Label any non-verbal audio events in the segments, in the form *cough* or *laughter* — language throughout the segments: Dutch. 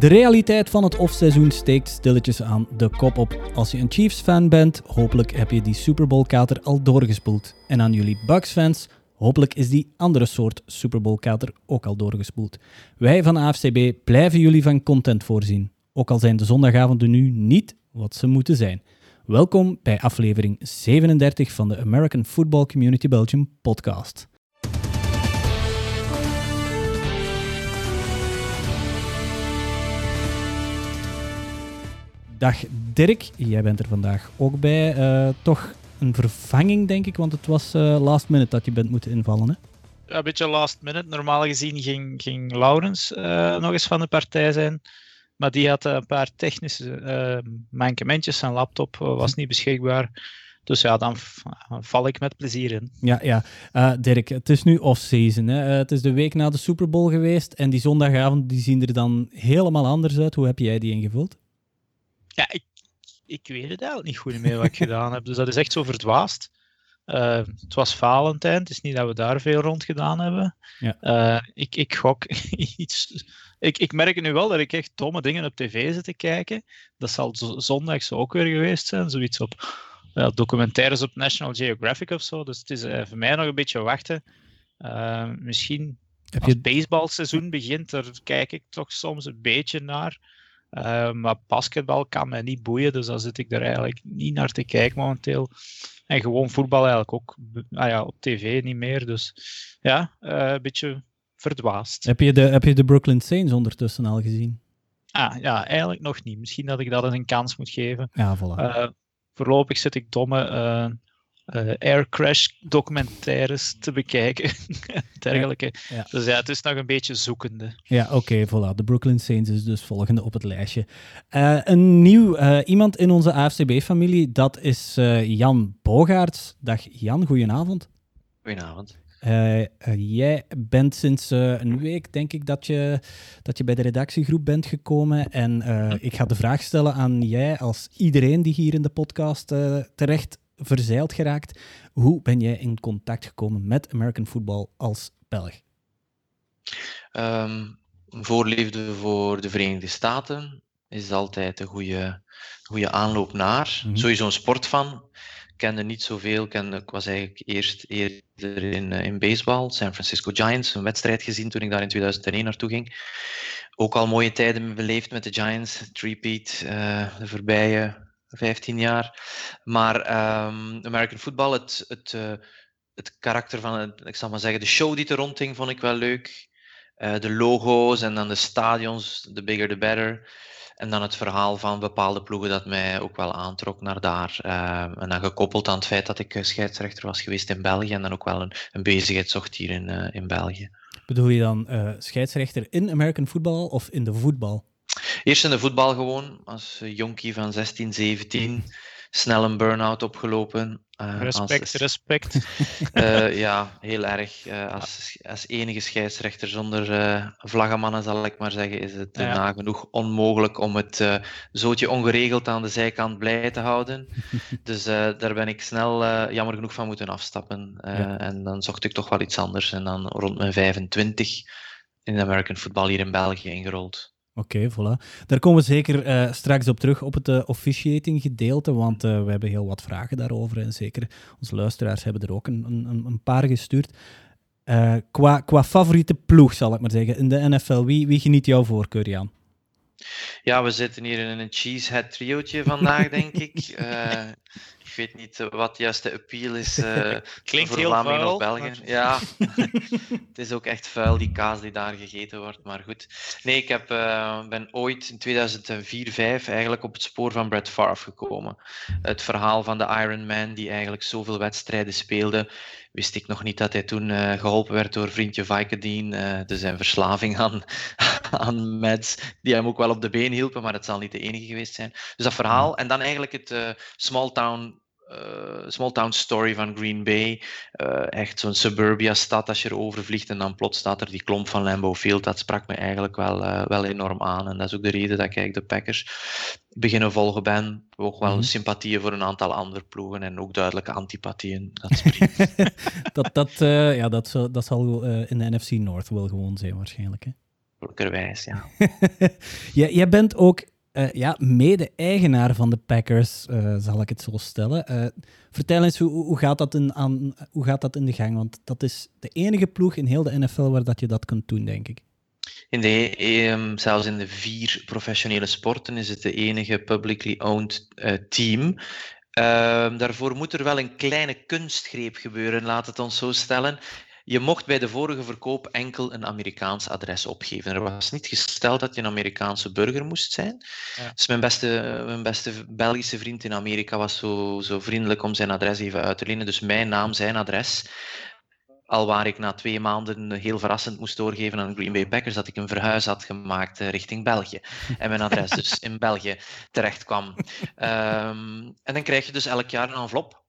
De realiteit van het offseizoen steekt stilletjes aan de kop op. Als je een Chiefs-fan bent, hopelijk heb je die Super Bowl-kater al doorgespoeld. En aan jullie Bucks-fans, hopelijk is die andere soort Super Bowl-kater ook al doorgespoeld. Wij van AFCB blijven jullie van content voorzien. Ook al zijn de zondagavonden nu niet wat ze moeten zijn. Welkom bij aflevering 37 van de American Football Community Belgium podcast. Dag Dirk, jij bent er vandaag ook bij. Uh, toch een vervanging, denk ik, want het was uh, last minute dat je bent moeten invallen. Hè? Ja, een beetje last minute. Normaal gezien ging, ging Laurens uh, nog eens van de partij zijn. Maar die had een paar technische mankementjes. Zijn laptop was niet beschikbaar. Dus ja, dan val ik met plezier in. Ja, ja. Uh, Dirk, het is nu off-season. Uh, het is de week na de Super Bowl geweest. En die zondagavond die zien er dan helemaal anders uit. Hoe heb jij die ingevuld? Ja, ik, ik weet het eigenlijk niet goed meer wat ik gedaan heb. Dus dat is echt zo verdwaasd. Uh, het was Valentijn, het is niet dat we daar veel rond gedaan hebben. Ja. Uh, ik, ik gok *laughs* iets. Ik, ik merk nu wel dat ik echt domme dingen op tv zit te kijken. Dat zal zondags ook weer geweest zijn. Zoiets op documentaires op National Geographic of zo. Dus het is uh, voor mij nog een beetje wachten. misschien Heb als het baseballseizoen begint, daar kijk ik toch soms een beetje naar. Uh, maar basketbal kan mij niet boeien, dus dan zit ik er eigenlijk niet naar te kijken momenteel. En gewoon voetbal eigenlijk ook ah ja, op tv niet meer. Dus ja, uh, een beetje verdwaasd. Heb je, de, heb je de Brooklyn Saints ondertussen al gezien? Ah ja, eigenlijk nog niet. Misschien dat ik dat eens een kans moet geven. Ja, voilà. Uh, voorlopig zit ik domme uh, air crash documentaires te bekijken. dergelijke. Ja, Dus ja, het is nog een beetje zoekende. Ja, oké, okay, voilà. De Brooklyn Saints is dus volgende op het lijstje. Uh, een nieuw uh, iemand in onze AFCB-familie, dat is Jan Bogaerts. Dag Jan, goedenavond. Goedenavond. jij bent sinds een week, denk ik, dat je, dat je bij de redactiegroep bent gekomen. En ik ga de vraag stellen aan jij, als iedereen die hier in de podcast terecht verzeild geraakt. Hoe ben jij in contact gekomen met American football als Belg? Um, voorliefde voor de Verenigde Staten is altijd een goede, goede aanloop naar. Mm -hmm. Sowieso een sportfan. Ik kende niet zoveel. Ik, kende, ik was eigenlijk eerst eerder in, in baseball. San Francisco Giants, een wedstrijd gezien toen ik daar in 2001 naartoe ging. Ook al mooie tijden beleefd met de Giants. Repeat, uh, de voorbije 15 jaar. Maar um, American Football, het, het, uh, het karakter van, ik zal maar zeggen, de show die er rondhing, vond ik wel leuk. Uh, de logo's en dan de stadions, the bigger the better. En dan het verhaal van bepaalde ploegen dat mij ook wel aantrok naar daar. Uh, en dan gekoppeld aan het feit dat ik scheidsrechter was geweest in België en dan ook wel een, een bezigheid zocht hier in, in België. Bedoel je dan scheidsrechter in American Football of in de voetbal? Eerst in de voetbal gewoon, als jonkie van 16, 17. Snel een burn-out opgelopen. Uh, respect, als, respect. Uh, *laughs* ja, heel erg. Uh, als, als enige scheidsrechter zonder vlaggenmannen, zal ik maar zeggen, is het ja. nagenoeg onmogelijk om het zootje ongeregeld aan de zijkant blij te houden. *laughs* dus daar ben ik snel jammer genoeg van moeten afstappen. Ja. En dan zocht ik toch wel iets anders. En dan rond mijn 25 in de American football hier in België ingerold. Oké, okay, voilà. Daar komen we zeker uh, straks op terug op het uh, officiating gedeelte, want uh, we hebben heel wat vragen daarover en zeker onze luisteraars hebben er ook een, een, een paar gestuurd. qua, qua favoriete ploeg, zal ik maar zeggen, in de NFL, wie, wie geniet jouw voorkeur, Jan? Ja, we zitten hier in een cheesehead triootje vandaag, denk ik. *laughs* Ik weet niet eh, wat juist de appeal is uh, *laughs* Klinkt voor Vlamingen of België. Ja, *laughs* het is ook echt vuil, die kaas die daar gegeten wordt. Maar goed. Nee, ik heb, uh, ben ooit in 2004, 5 eigenlijk op het spoor van Brett Favre gekomen. Het verhaal van de Iron Man, die eigenlijk zoveel wedstrijden speelde, wist ik nog niet dat hij toen uh, geholpen werd door vriendje Vicodin. Uh, dus zijn verslaving aan, *laughs* aan meds, die hem ook wel op de been hielpen, maar het zal niet de enige geweest zijn. Dus dat verhaal. En dan eigenlijk het uh, small town uh, small town story van Green Bay. Uh, echt zo'n suburbia-stad als je erover vliegt en dan plots staat er die klomp van Lambeau Field. Dat sprak me eigenlijk wel, uh, wel enorm aan. En dat is ook de reden dat ik eigenlijk de Packers beginnen volgen ben. Ook wel mm-hmm. sympathieën voor een aantal andere ploegen en ook duidelijke antipathieën. Dat, *laughs* dat, dat, ja, dat, zal, dat zal in de NFC North wel gewoon zijn waarschijnlijk. Hè? makkelijkerwijs. *laughs* Ja. jij bent ook uh, ja, mede-eigenaar van de Packers, uh, zal ik het zo stellen. Uh, vertel eens, hoe, hoe, gaat dat in, aan, hoe gaat dat in de gang? Want dat is de enige ploeg in heel de NFL waar dat je dat kunt doen, denk ik. In de, um, zelfs in de vier professionele sporten is het de enige publicly owned team. Uh, daarvoor moet er wel een kleine kunstgreep gebeuren, laat het ons zo stellen. Je mocht bij de vorige verkoop enkel een Amerikaans adres opgeven. Er was niet gesteld dat je een Amerikaanse burger moest zijn. Ja. Dus mijn beste, mijn beste Belgische vriend in Amerika was zo, zo vriendelijk om zijn adres even uit te lenen. Dus mijn naam, zijn adres. Al waar ik na twee maanden heel verrassend moest doorgeven aan Green Bay Packers dat ik een verhuis had gemaakt eh, richting België. En mijn adres dus in België terecht kwam. Um, *laughs* en dan krijg je dus elk jaar een envelop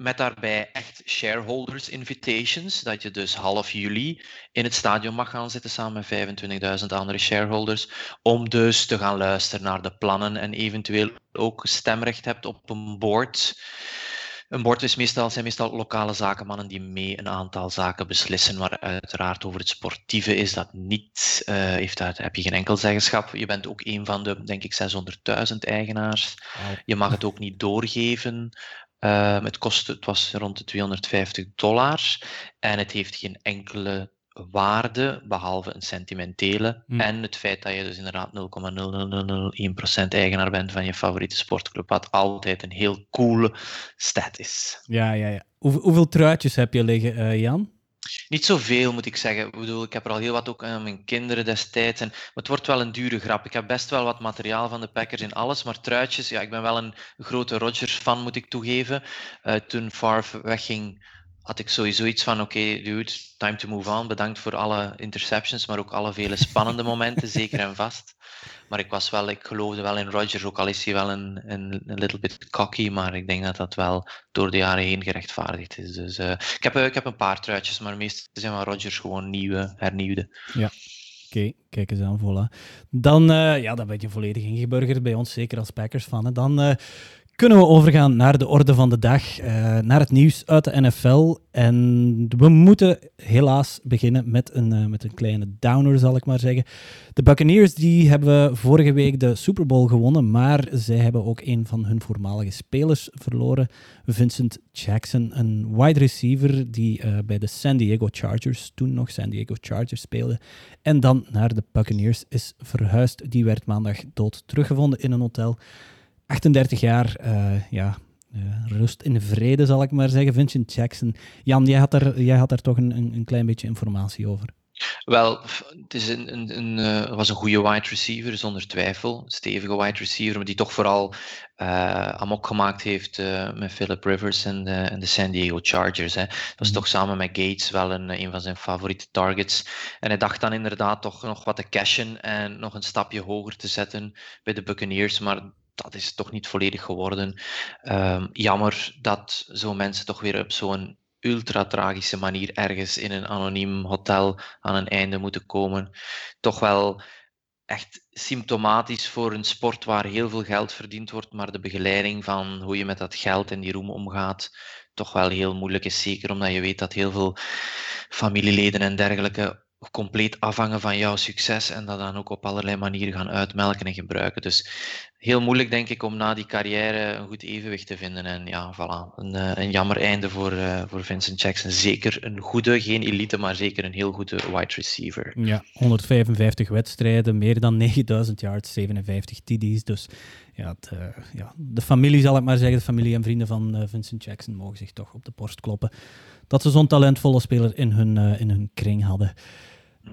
met daarbij echt shareholders invitations, dat je dus half juli in het stadion mag gaan zitten samen met 25.000 andere shareholders, om dus te gaan luisteren naar de plannen en eventueel ook stemrecht hebt op een board. Een board is meestal, zijn meestal lokale zakenmannen die mee een aantal zaken beslissen, waar uiteraard over het sportieve is dat niet, uh, heeft, daar heb je geen enkel zeggenschap. Je bent ook een van de, denk ik, 600.000 eigenaars. Je mag het ook niet doorgeven. Um, het, kostte, het was rond de 250 dollar en het heeft geen enkele waarde, behalve een sentimentele. Hm. En het feit dat je dus inderdaad 0,0001% eigenaar bent van je favoriete sportclub, wat altijd een heel coole stat is. Ja, ja, ja. hoeveel truitjes heb je liggen, uh, Jan? Niet zoveel, moet ik zeggen. Ik bedoel, ik heb er al heel wat ook aan mijn kinderen destijds. En, het wordt wel een dure grap. Ik heb best wel wat materiaal van de Packers in alles, maar truitjes, ja, ik ben wel een grote Rodgers-fan, moet ik toegeven. Uh, toen Favre wegging, had ik sowieso iets van, oké, dude, time to move on. Bedankt voor alle interceptions, maar ook alle vele spannende momenten, *laughs* zeker en vast. Maar ik was wel, ik geloofde wel in Rodgers, ook al is hij wel een, een, little bit cocky, maar ik denk dat dat wel door de jaren heen gerechtvaardigd is. Dus uh, ik, heb, ik heb een paar truitjes, maar meestal zijn van Rodgers gewoon nieuwe, hernieuwde. Ja. Oké, kijk eens aan, voilà. Dan, uh, ja, dan ben je volledig ingeburgerd bij ons, zeker als Packers-fan. Dan kunnen we overgaan naar de orde van de dag, uh, naar het nieuws uit de NFL. En we moeten helaas beginnen met een, uh, met een kleine downer, zal ik maar zeggen. De Buccaneers die hebben vorige week de Super Bowl gewonnen, maar zij hebben ook een van hun voormalige spelers verloren. Vincent Jackson, een wide receiver die uh, bij de San Diego Chargers, toen nog San Diego Chargers speelde, en dan naar de Buccaneers is verhuisd. Die werd maandag dood teruggevonden in een hotel. 38 jaar, uh, ja, uh, rust in vrede zal ik maar zeggen. Vincent Jackson. Jan, jij had er, jij had er toch een, een klein beetje informatie over. Wel, het is een, een, een uh, was een goede wide receiver, zonder twijfel. Een stevige wide receiver, maar die toch vooral uh, amok gemaakt heeft uh, met Philip Rivers en de, en de San Diego Chargers. Hè. Dat was mhm. toch samen met Gates wel een, een van zijn favoriete targets. En hij dacht dan inderdaad toch nog wat te cashen en nog een stapje hoger te zetten bij de Buccaneers. Maar dat is toch niet volledig geworden. Um, jammer dat zo'n mensen toch weer op zo'n ultra tragische manier ergens in een anoniem hotel aan een einde moeten komen. Toch wel echt symptomatisch voor een sport waar heel veel geld verdiend wordt, maar de begeleiding van hoe je met dat geld en die roem omgaat, toch wel heel moeilijk is. Zeker omdat je weet dat heel veel familieleden en dergelijke compleet afhangen van jouw succes en dat dan ook op allerlei manieren gaan uitmelken en gebruiken. Dus heel moeilijk, denk ik, om na die carrière een goed evenwicht te vinden. En ja, voilà, een, eh, een jammer einde voor, uh, voor Vincent Jackson. Zeker een goede, geen elite, maar zeker een heel goede wide receiver. Ja, 155 wedstrijden, meer dan 9000 yards, 57 TD's. Dus ja, het, uh, ja, de familie, zal ik maar zeggen, de familie en vrienden van Vincent Jackson mogen zich toch op de borst kloppen dat ze zo'n talentvolle speler in hun, in hun kring hadden.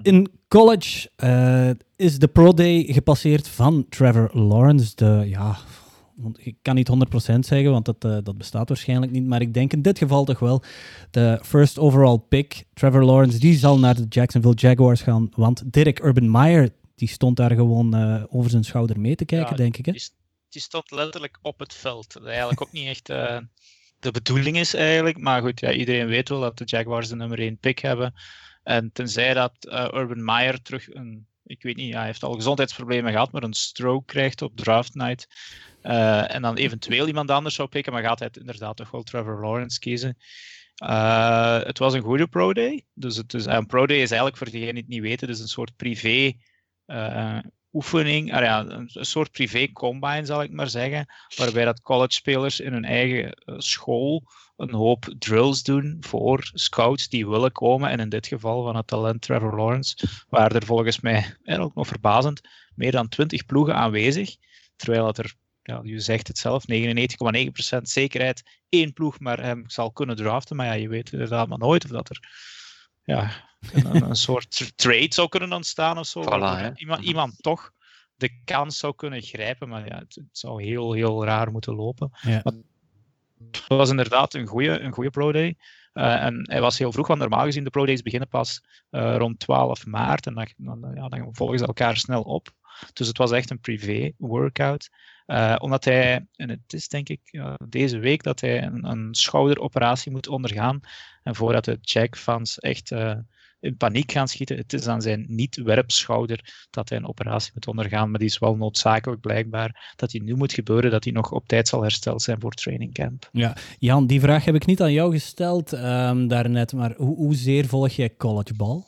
In college uh, is de Pro Day gepasseerd van Trevor Lawrence. De, ja, ik kan niet 100% zeggen, want dat, uh, dat bestaat waarschijnlijk niet. Maar ik denk in dit geval toch wel de first overall pick. Trevor Lawrence, die zal naar de Jacksonville Jaguars gaan. Want Derek Urban Meyer, die stond daar gewoon uh, over zijn schouder mee te kijken, denk ik. Hè? Die, stond letterlijk op het veld. Eigenlijk ook niet echt de bedoeling is eigenlijk. Maar goed, ja, iedereen weet wel dat de Jaguars de nummer 1 pick hebben. En tenzij dat uh, Urban Meyer terug een, ik weet niet, hij heeft al gezondheidsproblemen gehad, maar een stroke krijgt op draft night. Uh, en dan eventueel iemand anders zou pikken, maar gaat hij inderdaad toch wel Trevor Lawrence kiezen. Uh, het was een goede Pro Day. Dus het een Pro Day is eigenlijk voor degenen die het niet weten, dus een soort privé oefening, ah een, soort privé combine zal ik maar zeggen, waarbij dat college spelers in hun eigen school een hoop drills doen voor scouts die willen komen. En in dit geval van het talent Trevor Lawrence waren er volgens mij, en ook nog verbazend, meer dan 20 ploegen aanwezig. Terwijl dat er, ja, je zegt het zelf, 99,9% zekerheid één ploeg maar hem zal kunnen draften. Maar ja, je weet inderdaad maar nooit of dat er ja, een, een soort trade zou kunnen ontstaan of zo. iemand, iemand toch de kans zou kunnen grijpen. Maar ja, het, zou heel, heel raar moeten lopen. Ja het was inderdaad een goede een goede Pro Day. Uh, en hij was heel vroeg, want normaal gezien de Pro Days beginnen pas uh, rond 12 maart. En dan, dan, ja, dan volgen ze elkaar snel op. Dus het was echt een privé workout. Uh, omdat hij, en het is denk ik deze week dat hij een, een, schouderoperatie moet ondergaan. En voordat de Jack-fans echt in paniek gaan schieten. Het is aan zijn niet-werpschouder dat hij een operatie moet ondergaan, maar die is wel noodzakelijk blijkbaar dat die nu moet gebeuren, dat hij nog op tijd zal hersteld zijn voor training camp. Ja, Jan, die vraag heb ik niet aan jou gesteld um, daarnet, maar hoe, hoezeer volg jij collegebal?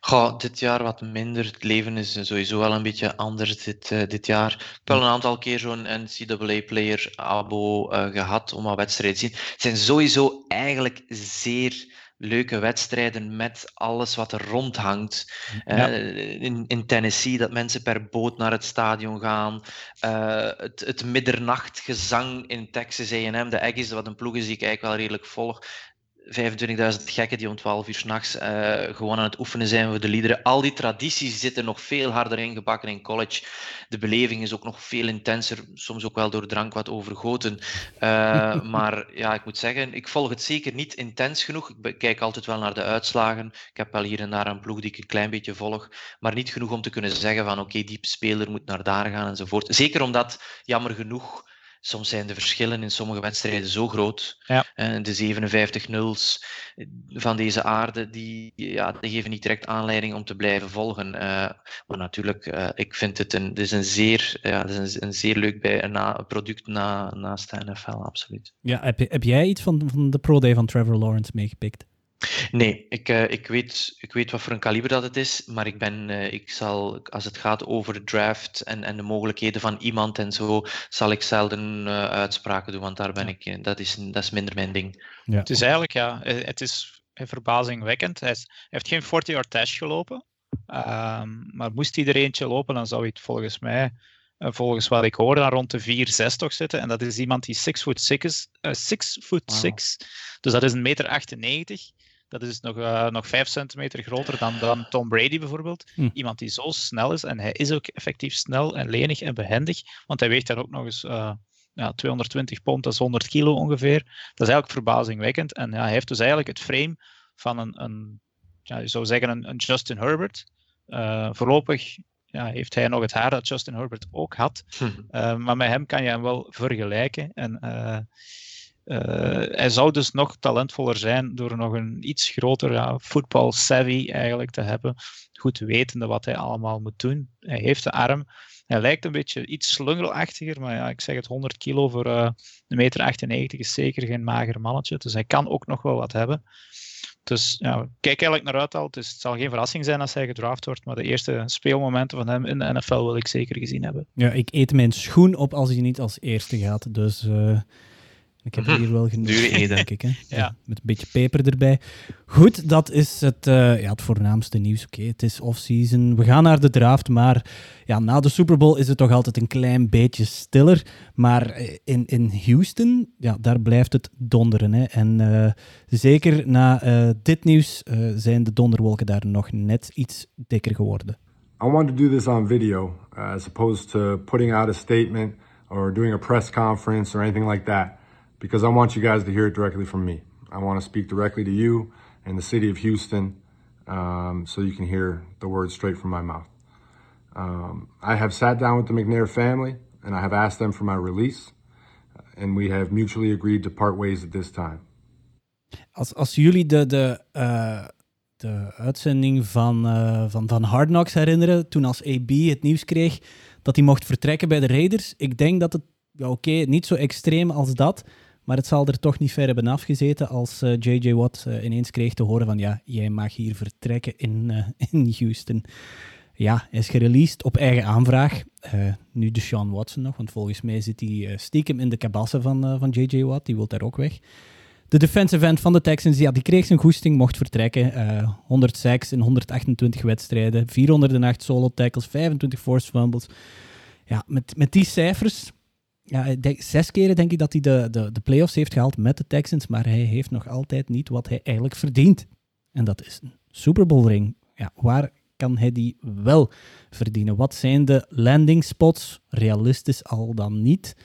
Goh, dit jaar wat minder. Het leven is sowieso wel een beetje anders dit, uh, dit jaar. Ik heb wel een aantal keer zo'n NCAA-player abo uh, gehad om wat wedstrijden te zien. Het zijn sowieso eigenlijk zeer leuke wedstrijden met alles wat er rondhangt. Uh, in, in Tennessee dat mensen per boot naar het stadion gaan. Uh, het, het middernachtgezang in Texas A&M, de Aggies, wat een ploeg is die ik eigenlijk wel redelijk volg. 25.000 gekken die om 12 uur s'nachts uh, gewoon aan het oefenen zijn voor de liederen. Al die tradities zitten nog veel harder ingebakken in college. De beleving is ook nog veel intenser, soms ook wel door drank wat overgoten. Uh, *laughs* maar ja, ik moet zeggen, ik volg het zeker niet intens genoeg. Ik kijk altijd wel naar de uitslagen. Ik heb wel hier en daar een ploeg die ik een klein beetje volg, maar niet genoeg om te kunnen zeggen van oké, okay, die speler moet naar daar gaan enzovoort. Zeker omdat, jammer genoeg, soms zijn de verschillen in sommige wedstrijden zo groot. Ja. de 57 0's van deze aarde, die, ja, die geven niet direct aanleiding om te blijven volgen. Uh, maar natuurlijk, uh, ik vind het een, het is een zeer, ja, het is een, een zeer leuk bij, een product na, naast de NFL, absoluut. Ja, heb, heb jij iets van, van de Pro Day van Trevor Lawrence meegepikt? Nee, ik, uh, ik, weet, ik weet wat voor een kaliber dat het is, maar ik ben, uh, ik zal, als het gaat over de draft en, en de mogelijkheden van iemand en zo, zal ik zelden uh, uitspraken doen, want daar ben ik, dat is, dat is minder mijn ding. Ja. Het is eigenlijk, ja, het is verbazingwekkend. Hij, is, hij heeft geen 40-yard dash gelopen, um, maar moest hij er eentje lopen, dan zou hij het volgens mij volgens wat ik hoor, dan rond de 4, 6 toch zitten. En dat is iemand die 6 foot 6 is. 6 foot 6. Dus dat is een meter 98. Dat is nog, uh, nog 5 centimeter groter dan, dan Tom Brady bijvoorbeeld. Hm. Iemand die zo snel is. En hij is ook effectief snel en lenig en behendig. Want hij weegt daar ook nog eens uh, ja, 220 pond, dat is 100 kilo ongeveer. Dat is eigenlijk verbazingwekkend. En ja, hij heeft dus eigenlijk het frame van een, een ja, je zou zeggen een, een Justin Herbert. Uh, voorlopig ja, heeft hij nog het haar dat Justin Herbert ook had. Hm. maar met hem kan je hem wel vergelijken. En uh, hij zou dus nog talentvoller zijn door nog een iets groter ja, football savvy eigenlijk te hebben. Goed wetende wat hij allemaal moet doen. Hij heeft de arm. Hij lijkt een beetje iets slungelachtiger, maar ja, ik zeg het, 100 kilo voor uh, een meter 98 is zeker geen mager mannetje. Dus hij kan ook nog wel wat hebben. Dus ja, kijk eigenlijk naar uit al. Is, het zal geen verrassing zijn als hij gedraft wordt, maar de eerste speelmomenten van hem in de NFL wil ik zeker gezien hebben. Ja, ik eet mijn schoen op als hij niet als eerste gaat. Dus uh, ik heb hier wel genoeg, Dure denk ik. Hè? *laughs* Ja. Met een beetje peper erbij. Goed, dat is het, uh, ja, het voornaamste nieuws. Oké, het is off-season. We gaan naar de draft, maar ja, na de Super Bowl is het toch altijd een klein beetje stiller. Maar eh, in, in Houston, ja, daar blijft het donderen. Hè? En uh, zeker na uh, dit nieuws zijn de donderwolken daar nog net iets dikker geworden. I wanted to do this on video, as opposed to putting out a statement or doing a press conference or anything like that. Because I want you guys to hear it directly from me. I want to speak directly to you and the city of Houston um, so you can hear the words straight from my mouth. Um, I have sat down with the McNair family and I have asked them for my release, and we have mutually agreed to part ways at this time. Als, als jullie de, de, uh, de uitzending van, uh, van, van Hard Knocks herinneren, toen als AB het nieuws kreeg dat hij mocht vertrekken bij de Raiders, ik denk dat het, ja, oké, okay, niet zo extreem als dat, Maar het zal er toch niet ver hebben afgezeten als J.J. Uh, Watt uh, ineens kreeg te horen van ja, jij mag hier vertrekken in, uh, in Houston. ja, is gereleased op eigen aanvraag. Nu de Sean Watson nog, want volgens mij zit hij stiekem in de kabassen van, van J.J. Watt. Die wil daar ook weg. De defensive end van de Texans, ja, die kreeg zijn goesting, mocht vertrekken. 106 in 128 wedstrijden, 408 solo tackles, 25 forced fumbles. Ja, met, met die cijfers, ja, zes keren denk ik dat hij de, de, de playoffs heeft gehaald met de Texans, maar hij heeft nog altijd niet wat hij eigenlijk verdient. En dat is een Super Bowl ring. Ja, waar kan hij die wel verdienen? Wat zijn de landing spots? Realistisch al dan niet.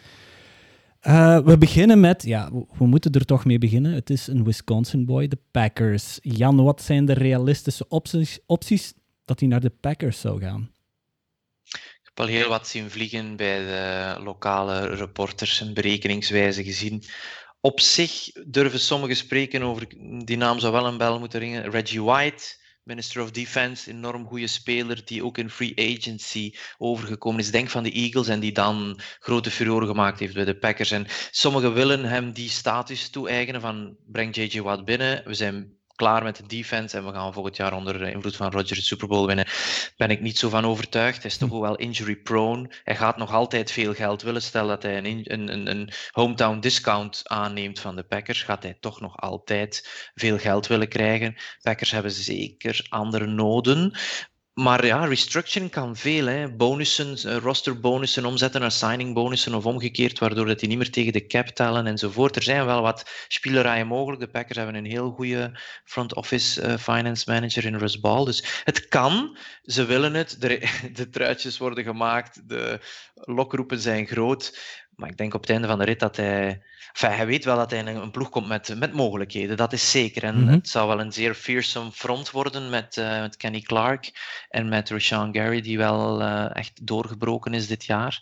Uh, we beginnen met, ja, we moeten er toch mee beginnen. Het is een Wisconsin boy, de Packers. Jan, wat zijn de realistische opties, opties dat hij naar de Packers zou gaan? Al heel wat zien vliegen bij de lokale reporters en berekeningswijze gezien. Op zich durven sommigen spreken over, die naam zou wel een bel moeten ringen, Reggie White Minister of Defense, enorm goede speler die ook in free agency overgekomen is. Denk van de Eagles en die dan grote furore gemaakt heeft bij de Packers. En sommigen willen hem die status toe-eigenen van breng JJ Watt binnen. We zijn klaar met de defense en we gaan volgend jaar onder invloed van Roger de Super Bowl winnen. Ben ik niet zo van overtuigd. Hij is toch hm. wel injury prone. Hij gaat nog altijd veel geld willen. Stel dat hij een, een, een hometown discount aanneemt van de Packers, gaat hij toch nog altijd veel geld willen krijgen. Packers hebben zeker andere noden. Maar ja, restructuring kan veel. Hè. Bonussen, uh, rosterbonussen omzetten naar signing bonussen of omgekeerd, waardoor dat die niet meer tegen de cap tellen enzovoort. Er zijn wel wat spielerijen mogelijk. De Packers hebben een heel goede front office uh, finance manager in Russ Ball. Dus het kan. Ze willen het. De, *laughs* de truitjes worden gemaakt. De lokroepen zijn groot. Maar ik denk op het einde van de rit dat hij Enfin, hij weet wel dat hij in een ploeg komt met, met mogelijkheden, dat is zeker. En mhm. het zou wel een zeer fearsome front worden met, uh, met Kenny Clark en met Rashawn Gary, die wel uh, echt doorgebroken is dit jaar.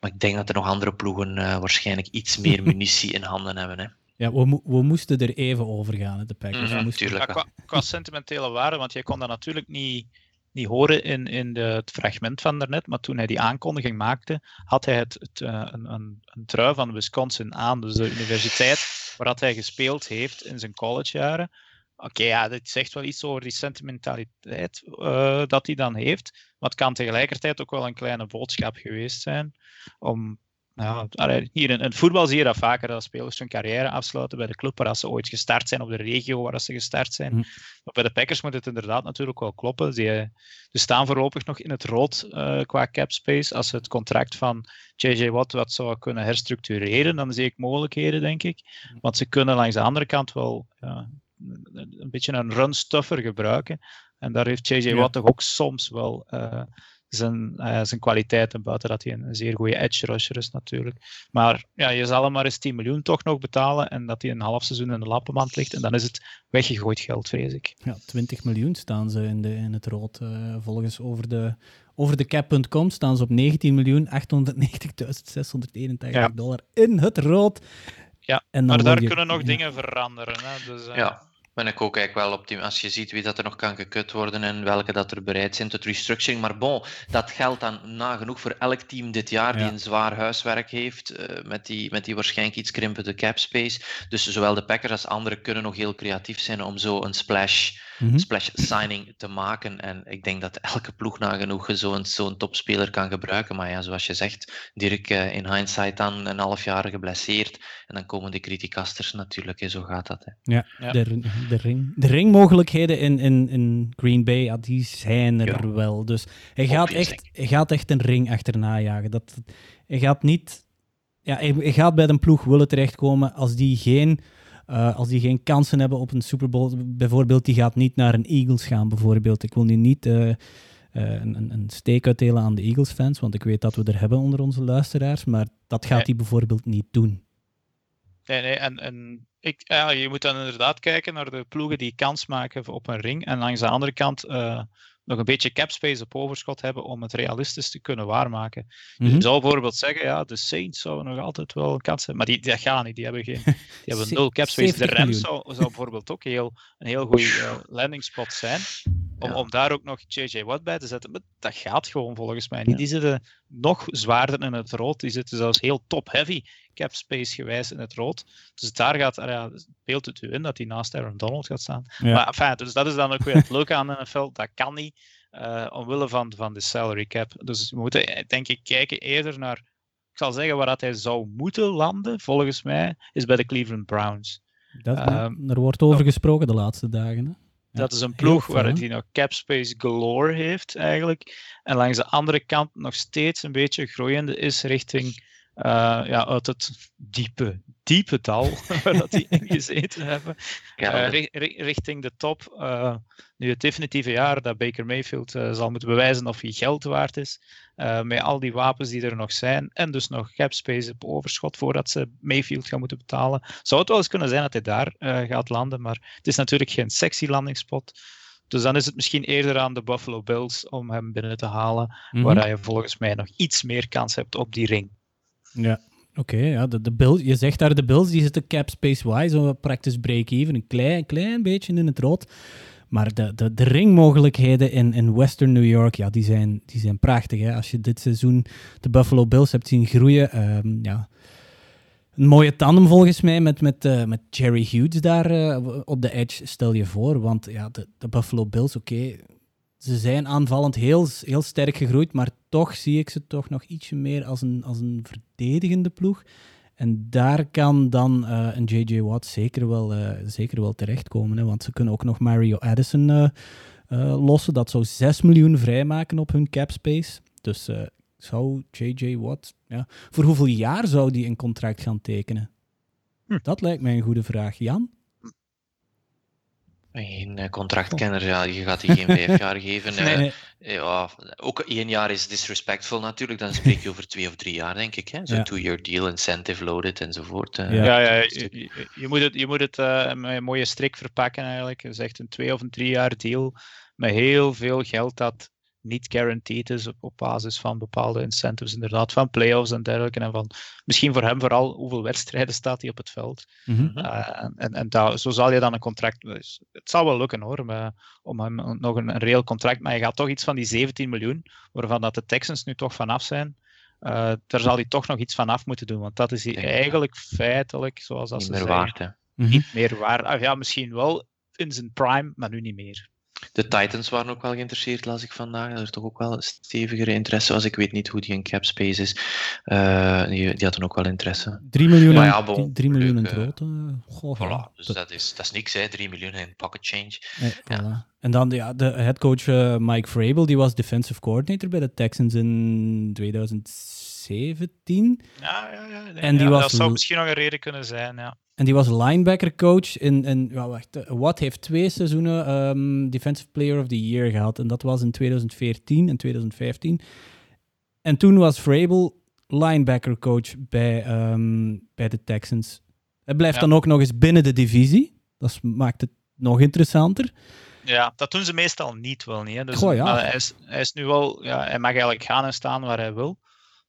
Maar ik denk dat er nog andere ploegen uh, waarschijnlijk iets meer *laughs* munitie in handen hebben. Hè. Ja, we, we moesten er even over gaan, de Packers. Mm -hmm, ja, qua, qua, sentimentele waarde, want jij kon dat natuurlijk niet niet horen in, in het fragment van daarnet, maar toen hij die aankondiging maakte, had hij het, het uh, een, een, een, trui van Wisconsin aan, dus de universiteit waar hij gespeeld heeft in zijn collegejaren. Oké, ja, dit zegt wel iets over die sentimentaliteit uh, dat hij dan heeft, maar het kan tegelijkertijd ook wel een kleine boodschap geweest zijn om ja, hier in, in, voetbal zie je dat vaker, dat spelers hun carrière afsluiten bij de club waar ze ooit gestart zijn, of de regio waar ze gestart zijn. Mm. Maar bij de Packers moet het inderdaad natuurlijk wel kloppen. Ze staan voorlopig nog in het rood uh, qua cap space. Als ze het contract van JJ Watt wat zou kunnen herstructureren, dan zie ik mogelijkheden, denk ik. Mm. Want ze kunnen langs de andere kant wel een beetje een run stuffer gebruiken. En daar heeft JJ Watt toch ook soms wel... Uh, zijn, uh, zijn kwaliteiten, buiten dat hij een, zeer goede edge rusher is natuurlijk. Maar ja, je zal hem maar eens 10 miljoen toch nog betalen en dat hij een half seizoen in de lappenmand ligt en dan is het weggegooid geld, vrees ik. Ja, 20 miljoen staan ze in, de, in het rood. Uh, volgens over de, over de cap.com staan ze op 19 miljoen 890.681 ja. dollar in het rood. Ja, maar daar kunnen nog dingen veranderen. Hè? Dus, uh... ja ben ik ook eigenlijk wel optimistisch. Als je ziet wie dat er nog kan gekut worden en welke dat er bereid zijn tot restructuring. Maar bon, dat geldt dan nagenoeg voor elk team dit jaar die een zwaar huiswerk heeft. Uh, met, die, met die waarschijnlijk iets krimpende cap space. Dus zowel de Packers als anderen kunnen nog heel creatief zijn om zo een splash mm splash signing te maken. En ik denk dat elke ploeg nagenoeg zo'n zo'n topspeler kan gebruiken. Maar ja, zoals je zegt, Dirk uh, in hindsight dan een half jaar geblesseerd. En dan komen de criticasters natuurlijk, hè, zo gaat dat. Hè. Ja, ja. De, de, ring, de ringmogelijkheden in, in, in Green Bay, ja, die zijn er wel. Dus hij gaat, echt, hij gaat echt een ring achterna jagen. Dat, hij gaat niet... Ja, hij, hij gaat bij de ploeg willen terechtkomen als die geen uh, als die geen kansen hebben op een Super Bowl, bijvoorbeeld, die gaat niet naar een Eagles gaan, bijvoorbeeld. Ik wil nu niet uh, uh, een, een steek uitdelen aan de Eagles-fans, want ik weet dat we er hebben onder onze luisteraars, maar dat gaat hij bijvoorbeeld niet doen. Nee, nee, en, en ik, ja, je moet dan inderdaad kijken naar de ploegen die kans maken op een ring. En langs de andere kant nog een beetje capspace op overschot hebben om het realistisch te kunnen waarmaken. Dus je mhm. zou bijvoorbeeld zeggen, ja, de Saints zouden nog altijd wel een kans hebben, maar die, die gaan niet, die hebben, geen, die *laughs* hebben nul capspace. De Rams zou, zou, bijvoorbeeld ook heel, een heel goede uh, landing spot zijn, om, om daar ook nog JJ Watt bij te zetten. Maar dat gaat gewoon volgens mij niet. Die zitten nog zwaarder in het rood, die zitten zelfs heel top-heavy capspace gewijs in het rood. Dus daar gaat, ja, beeldt het u in dat hij naast Aaron Donald gaat staan. Maar enfin, dus dat is dan ook weer het leuke aan de NFL, dat kan niet. uh, omwille van, van de salary cap. Dus we moeten denk ik kijken eerder naar, ik zal zeggen waar dat hij zou moeten landen, volgens mij, is bij de Cleveland Browns. Dat, um, er wordt over gesproken de laatste dagen. Hè? dat is een ploeg waar hij nog cap space galore heeft eigenlijk. En langs de andere kant nog steeds een beetje groeiende is richting ja, uit het diepe, diepe dal *laughs* waar dat die in gezeten hebben, uh, richting de top. Uh, nu het definitieve jaar dat Baker Mayfield zal moeten bewijzen of hij geld waard is, met al die wapens die er nog zijn, en dus nog space op overschot voordat ze Mayfield gaan moeten betalen, zou het wel eens kunnen zijn dat hij daar gaat landen, maar het is natuurlijk geen sexy landingsspot. Dus dan is het misschien eerder aan de Buffalo Bills om hem binnen te halen, mm -hmm. waar je volgens mij nog iets meer kans hebt op die ring. Ja, oké. ja, de, de je zegt daar de Bills, die zitten cap space-wise, zo practice break-even, een klein, klein beetje in het rood. Maar de, de, de ringmogelijkheden in, in Western New York, ja, die zijn, die zijn prachtig. Hè? Als je dit seizoen de Buffalo Bills hebt zien groeien, um, ja, een mooie tandem volgens mij met, met, uh, met Jerry Hughes daar uh, op de edge, stel je voor. Want ja, de, de Buffalo Bills, oké, ze zijn aanvallend heel, heel sterk gegroeid, maar toch zie ik ze toch nog ietsje meer als een, als een verdedigende ploeg. En daar kan dan uh, een J.J. Watt zeker wel, uh, zeker wel terechtkomen. Hè, want ze kunnen ook nog Mario Addison uh, lossen. Dat zou 6 miljoen vrijmaken op hun cap space. Dus zou J.J. Watt... Ja, voor hoeveel jaar zou die een contract gaan tekenen? Hm. Dat lijkt mij een goede vraag. Jan? Geen eh, contractkenner, ja, je gaat die geen vijf *laughs* jaar geven. Nee, eh, Ja, ook één jaar is disrespectful natuurlijk, dan spreek je over twee of drie jaar, denk ik. Zo'n ja. two-year deal, incentive loaded enzovoort. Eh. Ja, ja, je, je, moet het, je moet het uh, met een mooie strik verpakken eigenlijk. Het is echt een twee of een drie jaar deal met heel veel geld dat niet guaranteed is op, basis van bepaalde incentives, inderdaad, van playoffs en dergelijke. En van misschien voor hem vooral hoeveel wedstrijden staat hij op het veld. Mm en en daar, zo zal je dan een contract. Dus het zal wel lukken hoor, maar, om hem nog een, een reëel contract. Maar je gaat toch iets van die 17 miljoen, waarvan dat de Texans nu toch vanaf zijn. Uh, daar zal hij toch nog iets van af moeten doen, want dat is hij eigenlijk feitelijk, zoals dat niet ze meer zeggen, waard. Hè? Niet meer waard. Ah, ja, misschien wel in zijn prime, maar nu niet meer. De Titans waren ook wel geïnteresseerd, las ik vandaag. Dat er toch ook wel stevigere interesse was. Ik weet niet hoe die in cap space is. Uh, die, die hadden ook wel interesse. 3 miljoen, maar ja, bon, 3 miljoen in het rood. Goh, voilà, dus dat, dat, is, dat is niks, hè. 3 miljoen in pocket change. Nee, ja. Voilà. En dan ja, de headcoach uh, Mike Vrabel, die was defensive coordinator bij de Texans in 2017. Ja, ja, ja. En die was, dat zou misschien nog een reden kunnen zijn, ja. En die was linebacker coach in, in ja, wacht, eh, Watt heeft twee seizoenen um, Defensive Player of the Year gehad. En dat was in 2014 en 2015. En toen was Vrabel linebacker coach bij, um, bij de Texans. Hij blijft ja. dan ook nog eens binnen de divisie. Dat maakt het nog interessanter. Ja, dat doen ze meestal niet wel niet. Hè. Dus, Goh, ja. maar hij, is, hij is nu wel, ja, hij mag eigenlijk gaan en staan waar hij wil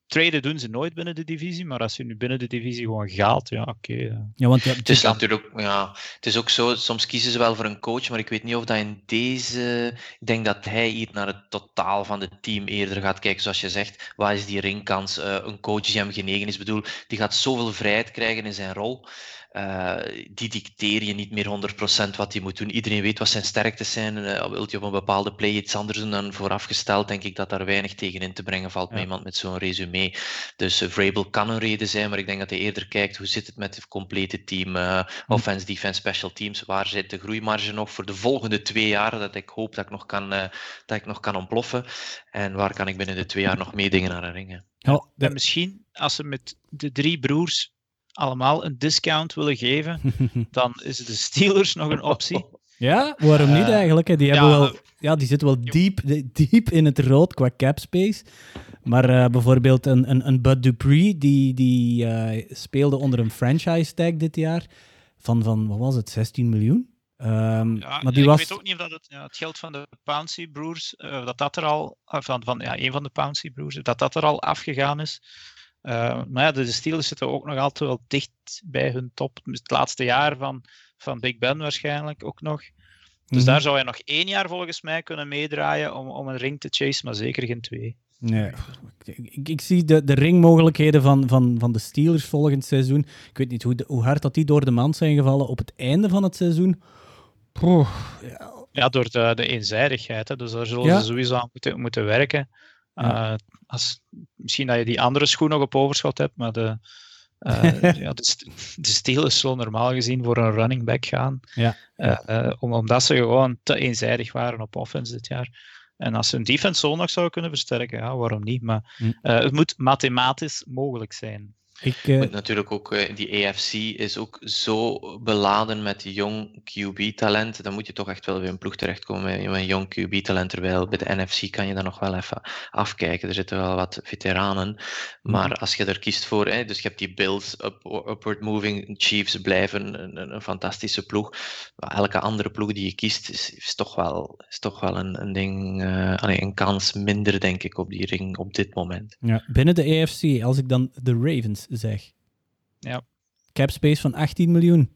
traden doen ze nooit binnen de divisie, maar als je nu binnen de divisie gewoon gaat, ja, oké. Okay, ja, want het is natuurlijk, ja, het is ook zo, soms kiezen ze wel voor een coach, maar ik weet niet of dat in deze, ik denk dat hij hier naar het totaal van het team eerder gaat kijken, zoals je zegt, waar is die ringkans, uh, een coach die hem genegen is, bedoel, die gaat zoveel vrijheid krijgen in zijn rol. Uh, die dicteer je niet meer 100% wat hij moet doen. Iedereen weet wat zijn sterktes zijn. Uh, wilt je op een bepaalde play iets anders doen dan voorafgesteld, denk ik dat daar weinig tegen in te brengen valt ja. met iemand met zo'n resume. Dus uh, Vrabel kan een reden zijn, maar ik denk dat hij eerder kijkt hoe zit het met het complete team, uh, offense, defense, special teams. Waar zit de groeimarge nog voor de volgende twee jaar dat ik hoop dat ik nog kan, dat ik nog kan ontploffen? En waar kan ik binnen de twee jaar nog meedingen naar een ringen? Ja, en misschien als ze met de drie broers allemaal een discount willen geven, *laughs* dan is de Steelers nog een optie. Ja, waarom niet eh, eigenlijk? Hè? Die, hebben ja, wel, ja, die zitten wel diep, diep in het rood qua cap space. Maar uh, bijvoorbeeld een, een, een Bud Dupree, die, die uh, speelde onder een franchise tag dit jaar van, van wat was het, 16 miljoen? Um, ja, maar die ik was... weet ook niet of dat het, ja, het geld van de Pouncy broers, uh, dat dat er al, van, van ja, een van de Pouncy broers, dat dat er al afgegaan is. Uh, maar ja, de Steelers zitten ook nog altijd wel dicht bij hun top. Het laatste jaar van, van Big Ben waarschijnlijk ook nog. Dus mm-hmm. daar zou je nog één jaar volgens mij kunnen meedraaien om, om een ring te chase, maar zeker geen twee. Nee, ik, ik, zie de, de ringmogelijkheden van, van, van de Steelers volgend seizoen. Ik weet niet hoe, de, hoe hard dat die door de mand zijn gevallen op het einde van het seizoen. Ja, ja, door de, de eenzijdigheid. Hè. Dus daar zullen ze sowieso aan moeten, moeten werken. Uh, als, misschien dat je die andere schoen nog op overschot hebt, maar de, uh, *laughs* ja, de, de Steelers zullen normaal gezien voor een running back gaan. Ja. Uh, om, omdat ze gewoon te eenzijdig waren op offense dit jaar. En als ze een defense zo nog zouden kunnen versterken, ja, waarom niet? Maar hm. het moet mathematisch mogelijk zijn. Ik, uh... natuurlijk ook, uh, die AFC is ook zo beladen met jong QB-talent. Dan moet je toch echt wel weer een ploeg terechtkomen met, jong QB-talent. Terwijl bij de NFC kan je dat nog wel even afkijken. Er zitten wel wat veteranen. Maar mhm. als je er kiest voor, hè, dus je hebt die Bills, up, upward moving Chiefs blijven een, een, fantastische ploeg. Maar elke andere ploeg die je kiest is, is toch wel, is toch wel een, een ding, uh, een kans minder, denk ik, op die ring op dit moment. Ja, binnen de AFC, als ik dan de Ravens zeg. Ja. Cap space van 18 miljoen.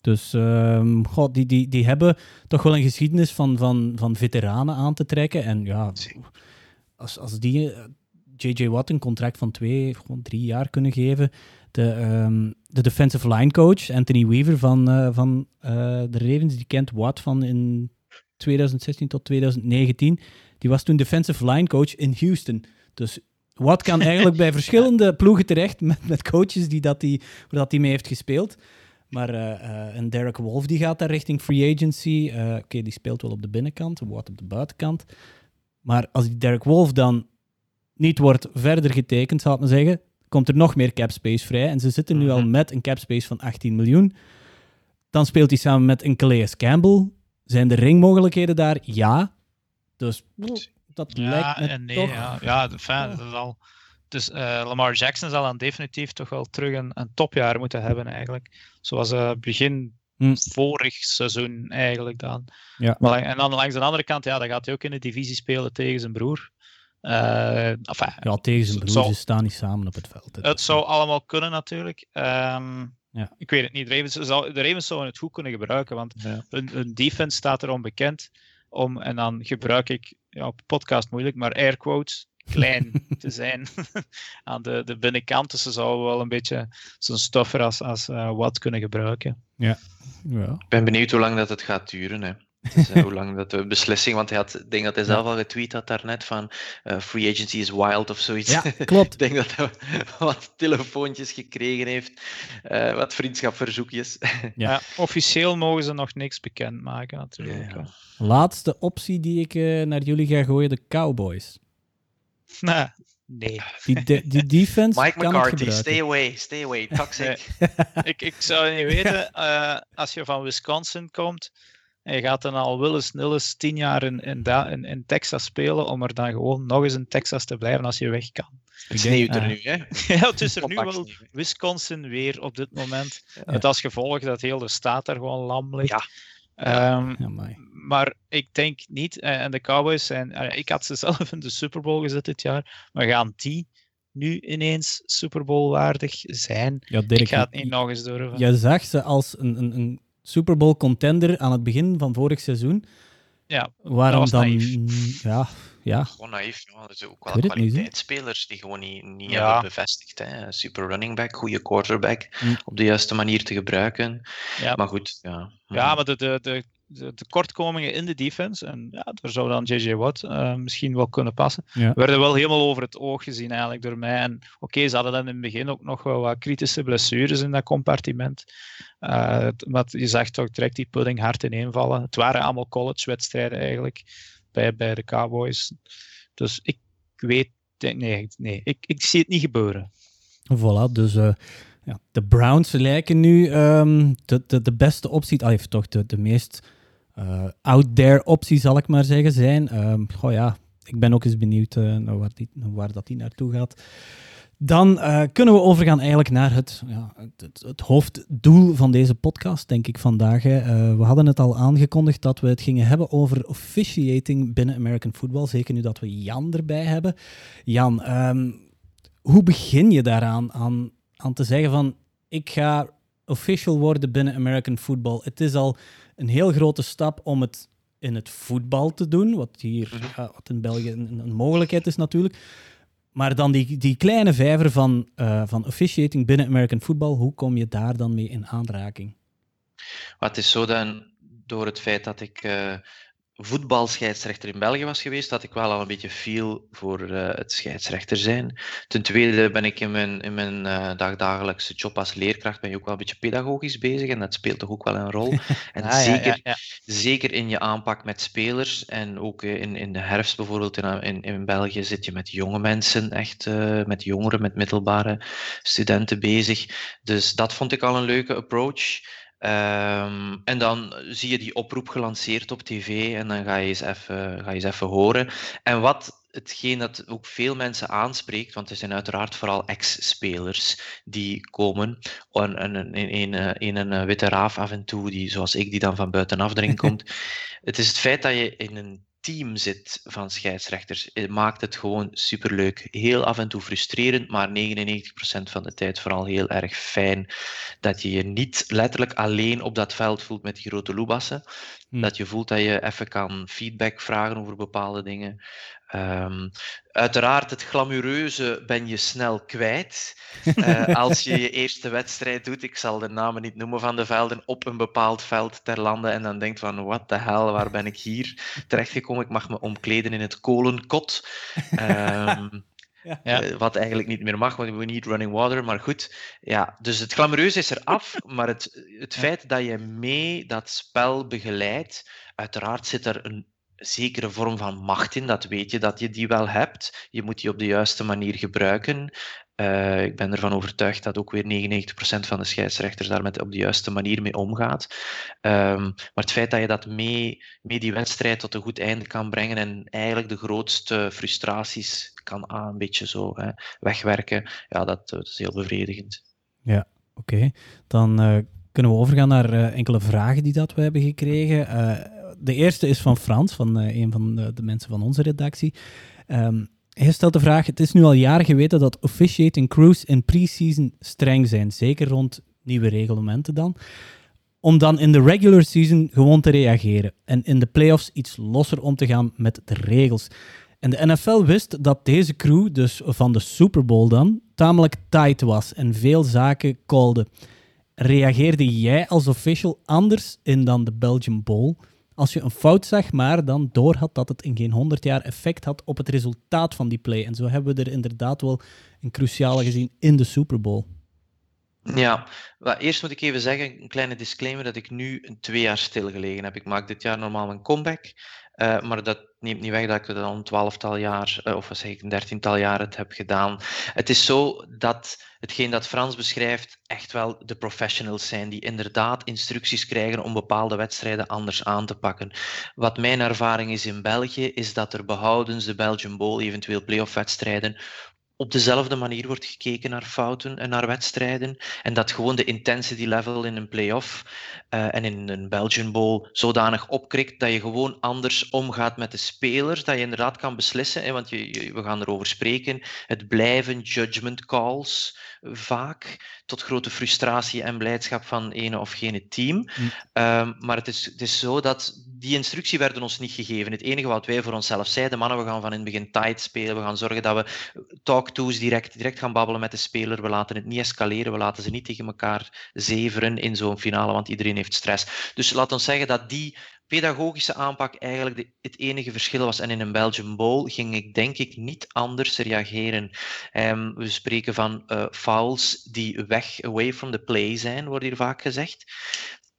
Dus um, God, die, die, die hebben toch wel een geschiedenis van, van, van veteranen aan te trekken. En ja, als, als die J.J. Watt een contract van twee, gewoon drie jaar kunnen geven. De, um, de defensive line coach, Anthony Weaver van, uh, van uh, de Ravens, die kent Watt van in 2016 tot 2019. Die was toen defensive line coach in Houston. Dus wat kan eigenlijk bij *laughs* verschillende ploegen terecht met, met coaches die dat die, waar dat hij mee heeft gespeeld. Maar uh, uh, een Derek Wolf die gaat daar richting free agency. Uh, Oké, die speelt wel op de binnenkant, wat op de buitenkant. Maar als die Derek Wolf dan niet wordt verder getekend, zal ik maar zeggen, komt er nog meer cap space vrij. En ze zitten nu al mhm. met een cap space van 18 miljoen. Dan speelt hij samen met een Calais Campbell. Zijn de ringmogelijkheden daar? Ja. Dus dat ja, lijkt me en nee, toch... Ja, ja de fan, dat is al... Dus uh, Lamar Jackson zal dan definitief toch wel terug een, een topjaar moeten hebben eigenlijk. Zoals uh, begin hm. vorig seizoen eigenlijk dan. Ja. Maar, en dan langs de andere kant, ja, dan gaat hij ook in de divisie spelen tegen zijn broer. Uh, enfin, ja, tegen zijn broer, ze staan niet samen op het veld. Het, zou allemaal kunnen natuurlijk. Um, ja. Ik weet het niet. De Ravens, zou, de Ravens zouden het goed kunnen gebruiken, want ja. hun, hun defense staat erom bekend om, en dan gebruik ik ja, op podcast moeilijk, maar air quotes, klein *laughs* te zijn *laughs* aan de, de binnenkant. Dus ze zouden wel een beetje zo'n stoffer als, als uh, wat kunnen gebruiken. Ja. ja. Ik ben benieuwd hoe lang dat het gaat duren. Hè. Dus, uh, hoe lang dat de beslissing, want hij had, ik denk dat hij zelf al getweet had daarnet van uh, free agency is wild of zoiets. Ja, *laughs* klopt. ik denk dat hij *laughs* wat telefoontjes gekregen heeft, uh, wat vriendschapverzoekjes. *laughs* ja. officieel mogen ze nog niks bekendmaken natuurlijk. Ja. Laatste optie die ik naar jullie ga gooien, de Cowboys. Nee. Nee. Die, de, die defense. Mike McCarthy, stay away, stay away, toxic. ik, ik zou niet weten, uh, als je van Wisconsin komt en je gaat dan al willens nilles tien jaar in, in, in, in, Texas spelen, om er dan gewoon nog eens in Texas te blijven als je weg kan. Het sneeuwt er uh, nu, hè? *laughs* ja, het is er nu wel Wisconsin weer op dit moment. Ja. Met als gevolg dat heel de staat er gewoon lam ligt. Ja. Um, ja, maar ik denk niet, eh, en de Cowboys zijn, uh, ik had ze *laughs* zelf in de Super Bowl gezet dit jaar, maar gaan die nu ineens Super Bowl waardig zijn? Ja, Dirk, ik ga het niet nog eens durven. Je zag ze als een, een, een Super Bowl contender aan het begin van vorig seizoen. Ja, waarom dan? Naïef. Ja, ja. Gewoon naïef. Ja. Er zijn ook wel kwaliteitsspelers die gewoon niet, niet ja. hebben bevestigd. Hè. Super running back, goede quarterback, hm. op de juiste manier te gebruiken. Ja. Maar goed, ja. Ja, maar de, de, de, de tekortkomingen in de defense, en ja, daar zou dan J.J. Watt uh, misschien wel kunnen passen, ja. werden wel helemaal over het oog gezien eigenlijk door mij. En oké, okay, ze hadden dan in het begin ook nog wel wat kritische blessures in dat compartiment. Uh, maar je zag toch direct die pudding hard ineenvallen. Het waren allemaal college-wedstrijden eigenlijk bij, bij de Cowboys. Dus ik weet, nee, nee ik, ik zie het niet gebeuren. Voilà, dus uh, ja, de Browns lijken nu um, de, de, de beste optie, ah, toch de, de meest uh, out there optie, zal ik maar zeggen, zijn. Um, ja, ik ben ook eens benieuwd uh, naar, waar, waar dat die naartoe gaat. Dan uh, kunnen we overgaan eigenlijk naar het, ja, het, het, hoofddoel van deze podcast, denk ik vandaag. Uh, we hadden het al aangekondigd dat we het gingen hebben over officiating binnen American football. Zeker nu dat we Jan erbij hebben. Jan, um, hoe begin je daaraan aan, aan te zeggen van ik ga official worden binnen American football? Het is al een heel grote stap om het in het voetbal te doen, wat hier uh, wat in België een, een mogelijkheid is natuurlijk. Maar dan die, die kleine vijver van, uh, van officiating binnen American football, hoe kom je daar dan mee in aanraking? Wat is zo dan door het feit dat ik uh, voetbalscheidsrechter in België was geweest, had ik wel al een beetje feel voor uh, het scheidsrechter zijn. Ten tweede ben ik in mijn, in mijn uh, dagdagelijkse job als leerkracht ben je ook wel een beetje pedagogisch bezig en dat speelt toch ook wel een rol. *laughs* En ah, zeker, ja, ja, zeker in je aanpak met spelers en ook in, in de herfst bijvoorbeeld in, in, in België zit je met jonge mensen, echt uh, met jongeren, met middelbare studenten bezig. Dus dat vond ik al een leuke approach. Um, en dan zie je die oproep gelanceerd op tv en dan ga je eens even, ga je eens even horen. En wat hetgeen dat ook veel mensen aanspreekt, want er zijn uiteraard vooral ex-spelers die komen en, in, in, een witte raaf af en toe, die, zoals ik, die dan van buitenaf erin komt. *laughs* het is het feit dat je in een team zit van scheidsrechters, het maakt het gewoon superleuk. Heel af en toe frustrerend, maar 99% van de tijd vooral heel erg fijn. Dat je je niet letterlijk alleen op dat veld voelt met die grote loebassen. Hm. Dat je voelt dat je even kan feedback vragen over bepaalde dingen. Um, uiteraard, het glamoureuze ben je snel kwijt. Uh, *laughs* als je je eerste wedstrijd doet, ik zal de namen niet noemen van de velden, op een bepaald veld ter lande en dan denkt van, wat de hel, waar ben ik hier terechtgekomen? Ik mag me omkleden in het kolenkot. Um, *laughs* Ja. Uh, wat eigenlijk niet meer mag, want we need running water. Maar goed, ja, dus het glamoureuze is er af. *laughs* maar het, het feit dat je mee dat spel begeleidt, uiteraard zit er een zekere vorm van macht in, dat weet je dat je die wel hebt. Je moet die op de juiste manier gebruiken. Uh, ik ben ervan overtuigd dat ook weer 99% van de scheidsrechters daar met op de juiste manier mee omgaat. Um, maar het feit dat je dat mee, mee die wedstrijd tot een goed einde kan brengen en eigenlijk de grootste frustraties kan aan een beetje zo hè, wegwerken, ja, dat, is heel bevredigend. Ja, oké. Dan uh, kunnen we overgaan naar uh, enkele vragen die dat we hebben gekregen de eerste is van Frans, van uh, een van de, de, mensen van onze redactie. Um, hij stelt de vraag: Het is nu al jaren geweten dat officiating crews in pre-season streng zijn, zeker rond nieuwe reglementen dan. Om dan in de regular season gewoon te reageren en in de playoffs iets losser om te gaan met de regels. En de NFL wist dat deze crew, dus van de Super Bowl dan, tamelijk tight was en veel zaken callde. Reageerde jij als official anders in dan de Belgian Bowl? Als je een fout zag, maar dan doorhad dat het in geen 100 jaar effect had op het resultaat van die play. En zo hebben we er inderdaad wel een cruciale gezien in de Super Bowl. Ja, well, eerst moet ik even zeggen, een kleine disclaimer, dat ik nu twee jaar stilgelegen heb. Ik maak dit jaar normaal een comeback, uh, maar dat neemt niet weg dat ik het al een twaalftal jaar, uh, of zeg ik een dertiental jaar het heb gedaan. Het is zo dat hetgeen dat Frans beschrijft echt wel de professionals zijn die inderdaad instructies krijgen om bepaalde wedstrijden anders aan te pakken. Wat mijn ervaring is in België, is dat er behoudens de Belgian Bowl, eventueel playoff wedstrijden, op dezelfde manier wordt gekeken naar fouten en naar wedstrijden. En dat gewoon de intensity level in een playoff uh, en in een Belgian Bowl zodanig opkrikt dat je gewoon anders omgaat met de spelers. Dat je inderdaad kan beslissen, hè, want je, we gaan erover spreken. Het blijven judgment calls vaak tot grote frustratie en blijdschap van ene of gene team. Mm. Um, maar het is, het is zo dat die instructie werden ons niet gegeven. Het enige wat wij voor onszelf zeiden, mannen, we gaan van in het begin tight spelen, we gaan zorgen dat we talk-to's direct, direct gaan babbelen met de speler, we laten het niet escaleren, we laten ze niet tegen elkaar zeveren in zo'n finale, want iedereen heeft stress. Dus laat ons zeggen dat die pedagogische aanpak eigenlijk de, het enige verschil was. En in een Belgian Bowl ging ik denk ik niet anders reageren. Um, we spreken van uh, fouls die weg, away from the play zijn, wordt hier vaak gezegd.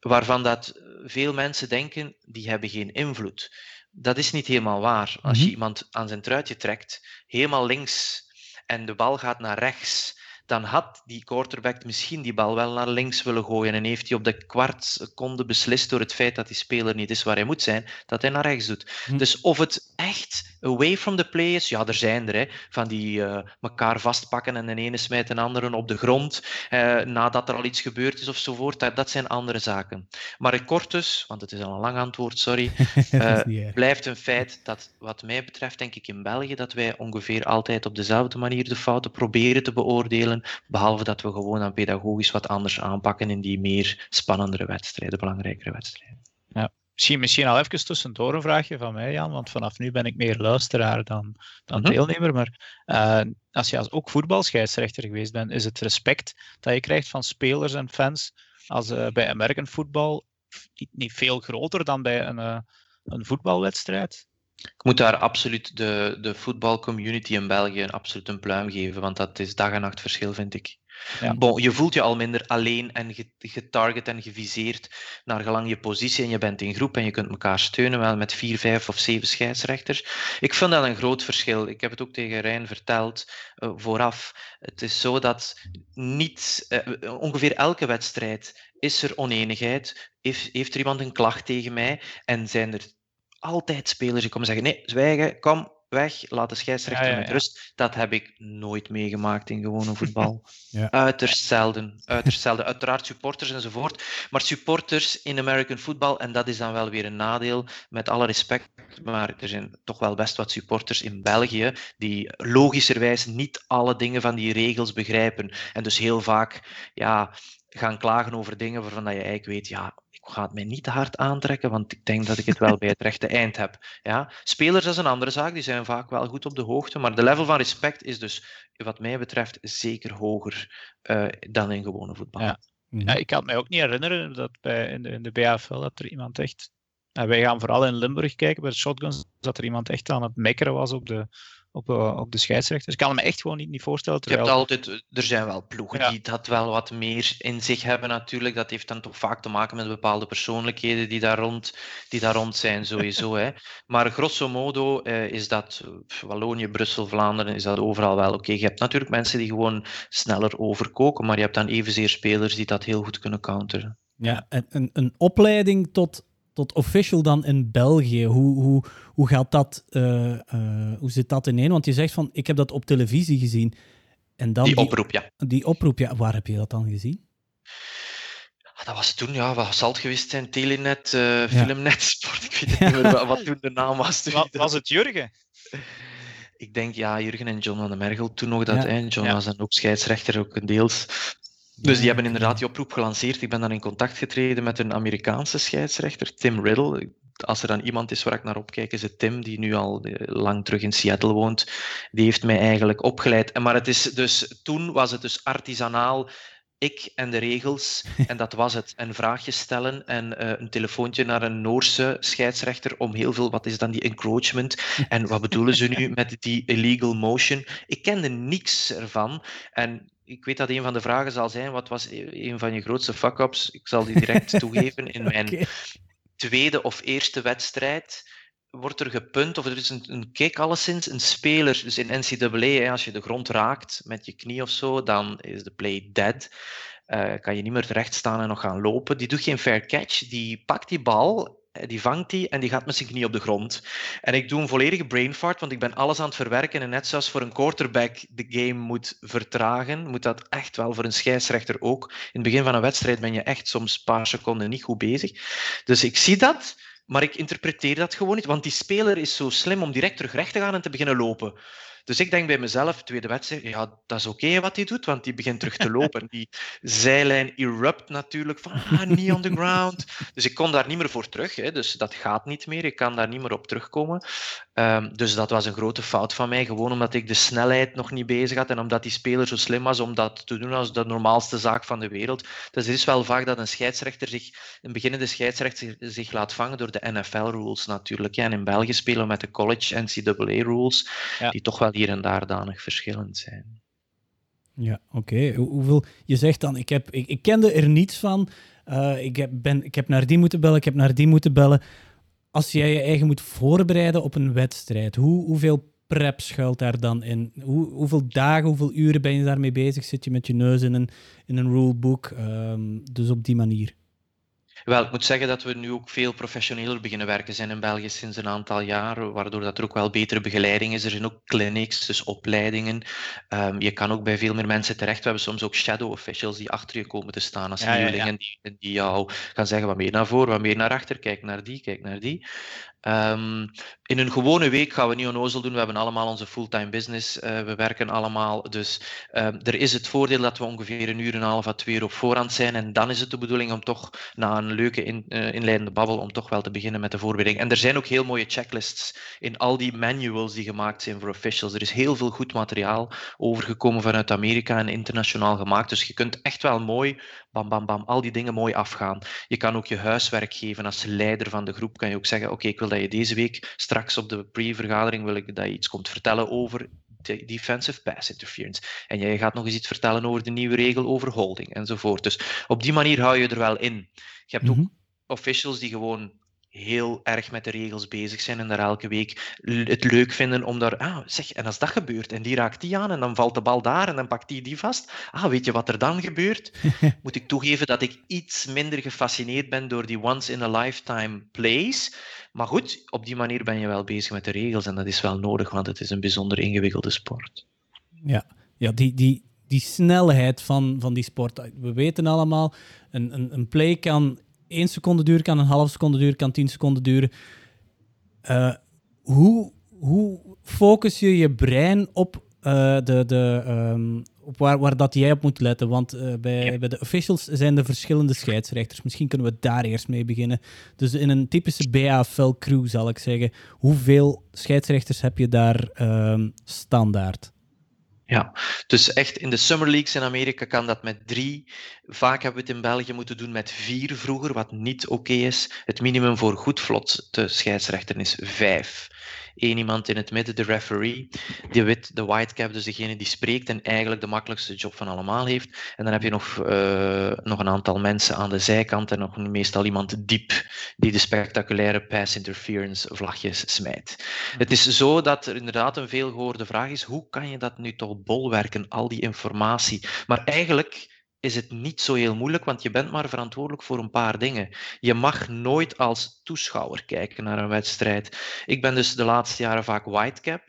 Waarvan dat veel mensen denken, die hebben geen invloed. Dat is niet helemaal waar. Als je mhm. iemand aan zijn truitje trekt, helemaal links, en de bal gaat naar rechts, dan had die quarterback misschien die bal wel naar links willen gooien. En heeft hij op de kwart seconde beslist door het feit dat die speler niet is waar hij moet zijn, dat hij naar rechts doet. Hm. Dus of het echt away from the play is, ja, er zijn er, hè, van die uh, elkaar vastpakken en de ene smijt de andere op de grond uh, nadat er al iets gebeurd is ofzovoort, dat, dat zijn andere zaken. Maar kort dus, want het is al een lang antwoord, sorry, *laughs* uh, blijft een feit dat wat mij betreft, denk ik in België, dat wij ongeveer altijd op dezelfde manier de fouten proberen te beoordelen behalve dat we gewoon aan pedagogisch wat anders aanpakken in die meer spannendere wedstrijden, belangrijkere wedstrijden. Misschien, misschien al even tussendoor een vraagje van mij, Jan, want vanaf nu ben ik meer luisteraar dan, dan mhm. deelnemer. Maar uh, als je als ook voetbalscheidsrechter geweest bent, is het respect dat je krijgt van spelers en fans als uh, bij American football niet, niet veel groter dan bij een, uh, een voetbalwedstrijd. Ik moet daar absoluut de, de voetbalcommunity in België absoluut een pluim geven, want dat is dag en nacht verschil, vind ik. Bon, je voelt je al minder alleen en getarget en geviseerd naar gelang je positie en je bent in groep en je kunt elkaar steunen wel met vier, vijf of zeven scheidsrechters. Ik vind dat een groot verschil. Ik heb het ook tegen Rijn verteld uh, vooraf. Het is zo dat niet uh, ongeveer elke wedstrijd is er oneenigheid. Heeft, heeft er iemand een klacht tegen mij en zijn er altijd spelers die komen zeggen: nee, zwijgen, kom, weg, laat de scheidsrechter met rust. Dat heb ik nooit meegemaakt in gewone *laughs* voetbal. Uiterst zelden. Uiterst zelden. Uiteraard supporters enzovoort. Maar supporters in American football, en dat is dan wel weer een nadeel, met alle respect, maar er zijn toch wel best wat supporters in België die logischerwijs niet alle dingen van die regels begrijpen. En dus heel vaak ja, gaan klagen over dingen waarvan je eigenlijk weet, ja, ga het mij niet te hard aantrekken, want ik denk dat ik het wel bij het rechte eind heb. Ja? Spelers is een andere zaak, die zijn vaak wel goed op de hoogte, maar de level van respect is dus, wat mij betreft, zeker hoger uh, dan in gewone voetbal. Ja. Mhm. ja. ik kan mij ook niet herinneren dat bij, in, de, in de BAFL dat er iemand echt... En wij gaan vooral in Limburg kijken bij de shotguns, dat er iemand echt aan het mekkeren was op de, op, uh, op de scheidsrechters. Ik kan me echt gewoon niet, niet voorstellen. Terwijl... Je hebt altijd, er zijn wel ploegen die dat wel wat meer in zich hebben natuurlijk. Dat heeft dan toch vaak te maken met bepaalde persoonlijkheden die daar rond, die daar rond zijn, sowieso. hè. *laughs* Maar grosso modo uh, is dat Wallonië, Brussel, Vlaanderen, is dat overal wel oké. Je hebt natuurlijk mensen die gewoon sneller overkoken, maar je hebt dan evenzeer spelers die dat heel goed kunnen counteren. Ja, en een, een opleiding tot tot official dan in België? Hoe, hoe, hoe gaat dat, uh, uh, hoe zit dat ineen? Want je zegt van, ik heb dat op televisie gezien. En dan die oproep, ja. Die oproep, ja. Waar heb je dat dan gezien? Ah, dat was toen, ja, wat zal het geweest zijn? Telenet, uh, Filmnet, *laughs* Sport, ik weet niet meer wat toen de naam was. *laughs* Wat, was het Jurgen? Ik denk, ja, Jurgen en John van de Mergel toen nog dat. Ja. Hè? John was dan ook scheidsrechter, ook een deels. Dus die hebben inderdaad die oproep gelanceerd. Ik ben dan in contact getreden met een Amerikaanse scheidsrechter, Tim Riddle. Als er dan iemand is waar ik naar opkijk, is het Tim, die nu al eh, lang terug in Seattle woont. Die heeft mij eigenlijk opgeleid. Maar het is dus, toen was het dus artisanaal ik en de regels. *laughs* En dat was het. En vraagjes stellen en uh, een telefoontje naar een Noorse scheidsrechter om heel veel, wat is dan die encroachment? En wat bedoelen ze nu *laughs* met die illegal motion? Ik kende niks ervan. En ik weet dat een van de vragen zal zijn: wat was een van je grootste fuck-ups? Ik zal die direct *laughs* toegeven. In mijn tweede of eerste wedstrijd wordt er gepunt, of er is een, een kick alleszins, een speler, dus in NCAA, als je de grond raakt met je knie of zo, dan is de play dead. Uh, kan je niet meer terecht staan en nog gaan lopen. Die doet geen fair catch, die pakt die bal die vangt die en die gaat met zijn knie op de grond. En ik doe een volledige brain fart, want ik ben alles aan het verwerken. En net zoals voor een quarterback de game moet vertragen, moet dat echt wel voor een scheidsrechter ook. In het begin van een wedstrijd ben je echt soms een paar seconden niet goed bezig. Dus ik zie dat, maar ik interpreteer dat gewoon niet, want die speler is zo slim om direct terug recht te gaan en te beginnen lopen. Dus ik denk bij mezelf, tweede wedstrijd, ja, dat is oké wat hij doet, want die begint terug te lopen. Die zijlijn erupt natuurlijk, van ah, knee on the ground. Dus ik kon daar niet meer voor terug, hè, dus dat gaat niet meer. Ik kan daar niet meer op terugkomen. Um, dus dat was een grote fout van mij, gewoon omdat ik de snelheid nog niet bezig had en omdat die speler zo slim was om dat te doen als de normaalste zaak van de wereld. Dus het is wel vaak dat een scheidsrechter zich, een beginnende scheidsrechter zich laat vangen door de NFL-rules natuurlijk. Ja, en in België spelen we met de college NCAA-rules, ja. die toch wel hier en daar danig verschillend zijn. Ja, oké. Hoeveel, je zegt dan, ik, heb, ik, ik kende er niets van. Uh, ik, heb, ben, ik heb naar die moeten bellen, ik heb naar die moeten bellen. Als jij je eigen moet voorbereiden op een wedstrijd, hoe, hoeveel prep schuilt daar dan in? Hoe, hoeveel dagen, hoeveel uren ben je daarmee bezig? Zit je met je neus in een, in een rulebook? Um, dus op die manier. Wel, ik moet zeggen dat we nu ook veel professioneler beginnen werken zijn in België sinds een aantal jaar, waardoor dat er ook wel betere begeleiding is. Er zijn ook clinics, dus opleidingen. Um, je kan ook bij veel meer mensen terecht. We hebben soms ook shadow officials die achter je komen te staan als ja, ja, ja. Die, die jou gaan zeggen wat meer naar voren, wat meer naar achter, kijk naar die, kijk naar die. Um, in een gewone week gaan we niet onnozel doen. We hebben allemaal onze fulltime business. Uh, we werken allemaal. Dus uh, er is het voordeel dat we ongeveer een uur en een half à twee uur op voorhand zijn. En dan is het de bedoeling om toch na een leuke in, uh, inleidende babbel om toch wel te beginnen met de voorbereiding. En er zijn ook heel mooie checklists in al die manuals die gemaakt zijn voor officials. Er is heel veel goed materiaal overgekomen vanuit Amerika en internationaal gemaakt. Dus je kunt echt wel mooi, bam, bam, bam, al die dingen mooi afgaan. Je kan ook je huiswerk geven als leider van de groep. Kan je ook zeggen, oké, ik wil dat je deze week, straks op de pre-vergadering, wil ik dat je iets komt vertellen over defensive pass interference. En jij gaat nog eens iets vertellen over de nieuwe regel over holding enzovoort. Dus op die manier hou je er wel in. Je hebt ook mhm. officials die gewoon heel erg met de regels bezig zijn en daar elke week het leuk vinden om daar, ah, zeg, en als dat gebeurt en die raakt die aan en dan valt de bal daar en dan pakt die die vast, ah, weet je wat er dan gebeurt? *laughs* Moet ik toegeven dat ik iets minder gefascineerd ben door die once-in-a-lifetime plays. Maar goed, op die manier ben je wel bezig met de regels en dat is wel nodig, want het is een bijzonder ingewikkelde sport. Ja, ja die, die, die snelheid van, van die sport. We weten allemaal, een, een, een play kan 1 seconde duren, kan een half seconde duren, kan 10 seconden duren. Uh, hoe, hoe focus je je brein op, uh, de, de, um, op waar, waar dat jij op moet letten? Want uh, bij, ja. bij de officials zijn er verschillende scheidsrechters. Misschien kunnen we daar eerst mee beginnen. Dus in een typische BAFL crew zal ik zeggen, hoeveel scheidsrechters heb je daar um, standaard? Ja, dus echt in de Summer Leagues in Amerika kan dat met drie. Vaak hebben we het in België moeten doen met vier vroeger, wat niet oké is. Het minimum voor goed vlot te scheidsrechten is vijf. Eén iemand in het midden, de referee, de wit, de white cap, dus degene die spreekt en eigenlijk de makkelijkste job van allemaal heeft. En dan heb je nog, uh, nog een aantal mensen aan de zijkant en nog meestal iemand diep die de spectaculaire pass interference vlagjes smijt. Het is zo dat er inderdaad een veelgehoorde vraag is, hoe kan je dat nu toch bolwerken, al die informatie? Maar eigenlijk is het niet zo heel moeilijk, want je bent maar verantwoordelijk voor een paar dingen. Je mag nooit als toeschouwer kijken naar een wedstrijd. Ik ben dus de laatste jaren vaak whitecap.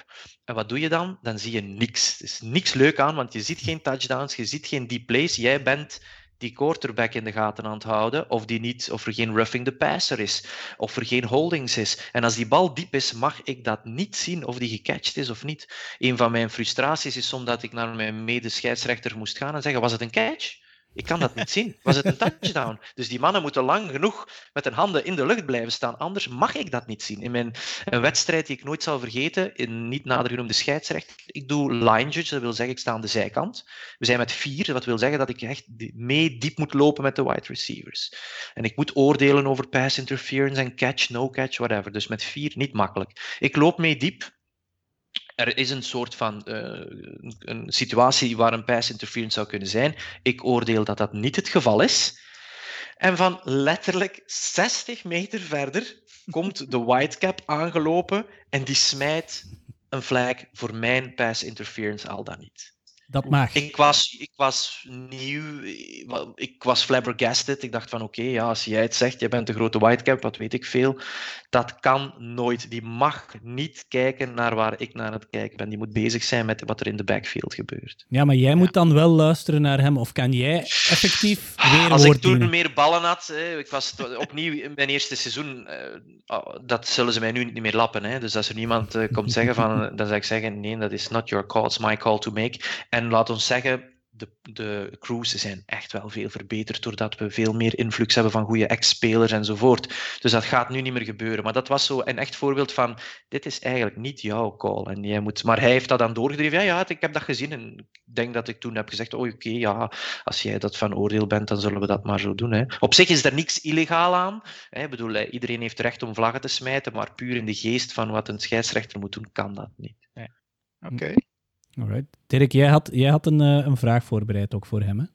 En wat doe je dan? Dan zie je niks. Er is niks leuk aan, want je ziet geen touchdowns, je ziet geen deep plays. Jij bent die quarterback in de gaten aan het houden, of, die niet, of er geen roughing the passer is, of er geen holdings is. En als die bal diep is, mag ik dat niet zien of die gecatcht is of niet. Een van mijn frustraties is soms dat ik naar mijn medescheidsrechter moest gaan en zeggen, was het een catch? Ik kan dat niet zien. Was het een touchdown? Dus die mannen moeten lang genoeg met hun handen in de lucht blijven staan. Anders mag ik dat niet zien. In mijn een wedstrijd die ik nooit zal vergeten, in niet nader genoemde scheidsrechter, ik doe line judge, dat wil zeggen ik sta aan de zijkant. We zijn met vier, dat wil zeggen dat ik echt mee diep moet lopen met de wide receivers. En ik moet oordelen over pass interference en catch, no catch, whatever. Dus met vier niet makkelijk. Ik loop mee diep er is een soort van uh, een situatie waar een pass interference zou kunnen zijn. Ik oordeel dat dat niet het geval is. En van letterlijk 60 meter verder komt de whitecap aangelopen en die smijt een flag voor mijn pass interference al dan niet. Dat mag. Ik was, ik was nieuw, ik was flabbergasted. Ik dacht van oké, okay, ja, als jij het zegt, jij bent de grote whitecap, wat weet ik veel. Dat kan nooit. Die mag niet kijken naar waar ik naar het kijken ben. Die moet bezig zijn met wat er in de backfield gebeurt. Ja, maar jij moet dan wel luisteren naar hem. Of kan jij effectief weer Als ik toen meer ballen had, hè, ik was opnieuw in mijn eerste seizoen, uh, oh, dat zullen ze mij nu niet meer lappen. Hè. Dus als er niemand uh, komt zeggen van, dan zou ik zeggen, nee, dat is not your call, it's my call to make. En laat ons zeggen, de, de crews zijn echt wel veel verbeterd doordat we veel meer influx hebben van goede ex-spelers enzovoort. Dus dat gaat nu niet meer gebeuren. Maar dat was zo een echt voorbeeld van, dit is eigenlijk niet jouw call. En jij moet, maar hij heeft dat dan doorgedreven. Ja, ja, ik heb dat gezien en ik denk dat ik toen heb gezegd, oh oké, ja, als jij dat van oordeel bent, dan zullen we dat maar zo doen. Hè. Op zich is er niks illegaal aan. Hè. Ik bedoel, iedereen heeft recht om vlaggen te smijten, maar puur in de geest van wat een scheidsrechter moet doen, kan dat niet. Oké. Alright. Dirk, jij had, jij had een, uh, een vraag voorbereid ook voor hem, hè?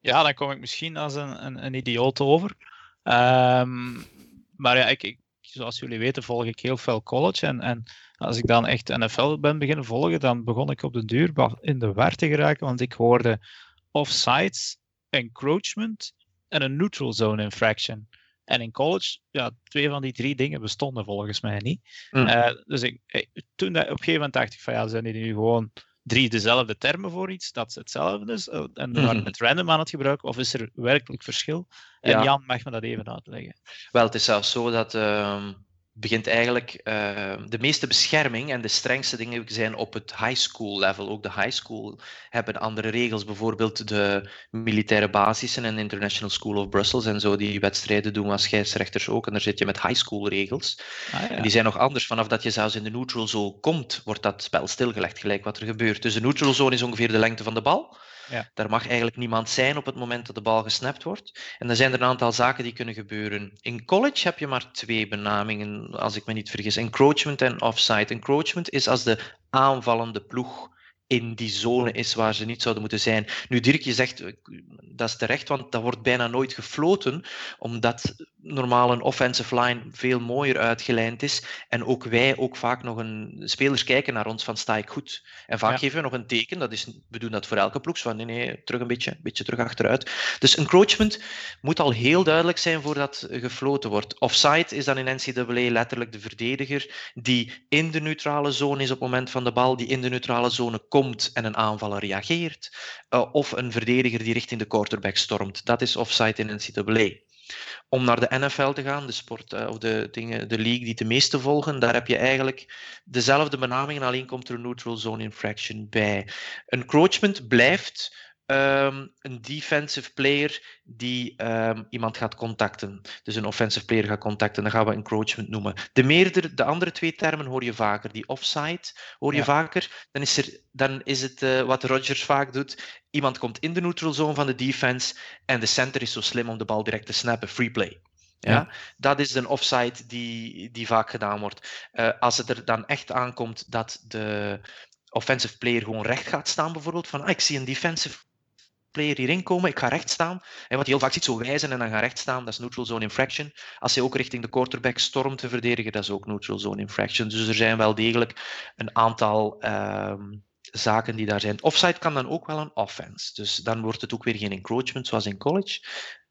Ja, dan kom ik misschien als een, een, een idioot over. Um, maar ja, ik, ik, zoals jullie weten volg ik heel veel college. En, en als ik dan echt NFL ben beginnen volgen, dan begon ik op de duur in de war te geraken. Want ik hoorde offsides, encroachment en een neutral zone infraction. En in college, ja, twee van die drie dingen bestonden volgens mij niet. Mm. Uh, dus ik, toen dat, op een gegeven moment dacht ik van ja, zijn die nu gewoon drie dezelfde termen voor iets, dat is hetzelfde is, eh, en we waren met random aan het gebruiken, of is er werkelijk verschil? En ja. Jan mag me dat even uitleggen. Wel, het is zelfs zo dat uh, begint eigenlijk uh, de meeste bescherming en de strengste dingen zijn op het high school level. Ook de high school hebben andere regels. Bijvoorbeeld de militaire basissen en International School of Brussels en zo, die wedstrijden doen als scheidsrechters ook. En daar zit je met high school regels. Ah, ja. En die zijn nog anders. Vanaf dat je zelfs in de neutral zone komt, wordt dat spel stilgelegd, gelijk wat er gebeurt. Dus de neutral zone is ongeveer de lengte van de bal. Ja. Daar mag eigenlijk niemand zijn op het moment dat de bal gesnapt wordt. En dan zijn er een aantal zaken die kunnen gebeuren. In college heb je maar twee benamingen, als ik me niet vergis: encroachment en offside. Encroachment is als de aanvallende ploeg in die zone is waar ze niet zouden moeten zijn. Nu, Dirk, je zegt, eh, dat is terecht, want dat wordt bijna nooit gefloten, omdat normaal een offensive line veel mooier uitgelijnd is. En ook wij ook vaak nog een... Spelers kijken naar ons van, sta ik goed? En vaak geven we nog een teken, dat is, we doen dat voor elke ploeg, van nee, nee, terug een beetje, een beetje terug achteruit. Dus encroachment moet al heel duidelijk zijn voordat gefloten wordt. Offside is dan in NCAA letterlijk de verdediger die in de neutrale zone is op het moment van de bal, die in de neutrale zone komt en een aanvaller reageert. Uh, of een verdediger die richting de quarterback stormt. Dat is offside in NCAA. Om naar de NFL te gaan, de sport uh, of de, dingen, de league die de meeste volgen, daar heb je eigenlijk dezelfde benaming, alleen komt er een neutral zone infraction bij. Encroachment blijft um, een defensive player die um, iemand gaat contacten. Dus een offensive player gaat contacten. Dat gaan we encroachment noemen. De, meerdere, de andere twee termen hoor je vaker. Die offside hoor je ja. vaker. Dan is, er, dan is het uh, wat Rodgers vaak doet. Iemand komt in de neutral zone van de defense en de center is zo slim om de bal direct te snappen. Free play. Ja, ja, dat is een offside die, die vaak gedaan wordt. Uh, als het er dan echt aankomt dat de offensive player gewoon recht gaat staan, bijvoorbeeld, van ah, ik zie een defensive hierin komen, ik ga recht staan. En wat je heel vaak ziet, zo wijzen en dan gaan recht staan, dat is neutral zone infraction. Als je ook richting de quarterback stormt te verdedigen, dat is ook neutral zone infraction. Dus er zijn wel degelijk een aantal um, zaken die daar zijn. Offside kan dan ook wel een offense. Dus dan wordt het ook weer geen encroachment zoals in college.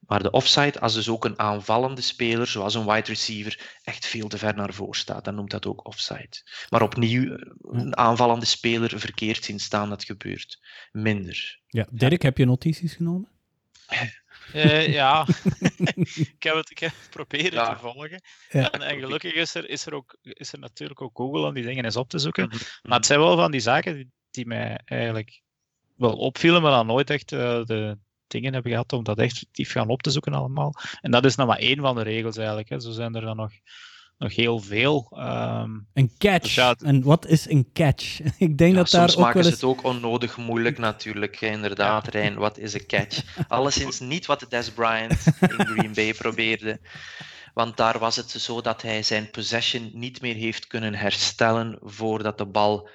Maar de offside, als dus ook een aanvallende speler, zoals een wide receiver, echt veel te ver naar voren staat, dan noemt dat ook offside. Maar opnieuw, eh, een aanvallende speler verkeerd zien staan, dat gebeurt minder. Ja, Dirk, heb je notities genomen? Uh, ja, *laughs* ik, heb het, ik heb proberen ja. te volgen. Ja. En, en, gelukkig is er, is, er ook, is er natuurlijk ook Google om die dingen eens op te zoeken. Mhm. Maar het zijn wel van die zaken die, die mij eigenlijk wel opvielen, maar dan nooit echt uh, de dingen hebben gehad om dat effectief gaan op te zoeken allemaal. En dat is nou maar één van de regels eigenlijk. Hè. Zo zijn er dan nog, nog heel veel. Um, een catch. Dus ja, en wat is een catch? *laughs* Ik denk ja, dat daar soms ook maken wel ze het ook onnodig moeilijk natuurlijk. Inderdaad, Rijn, wat is een catch? *laughs* Alleszins niet wat Des Bryant in Green Bay *laughs* probeerde. Want daar was het zo dat hij zijn possession niet meer heeft kunnen herstellen voordat de bal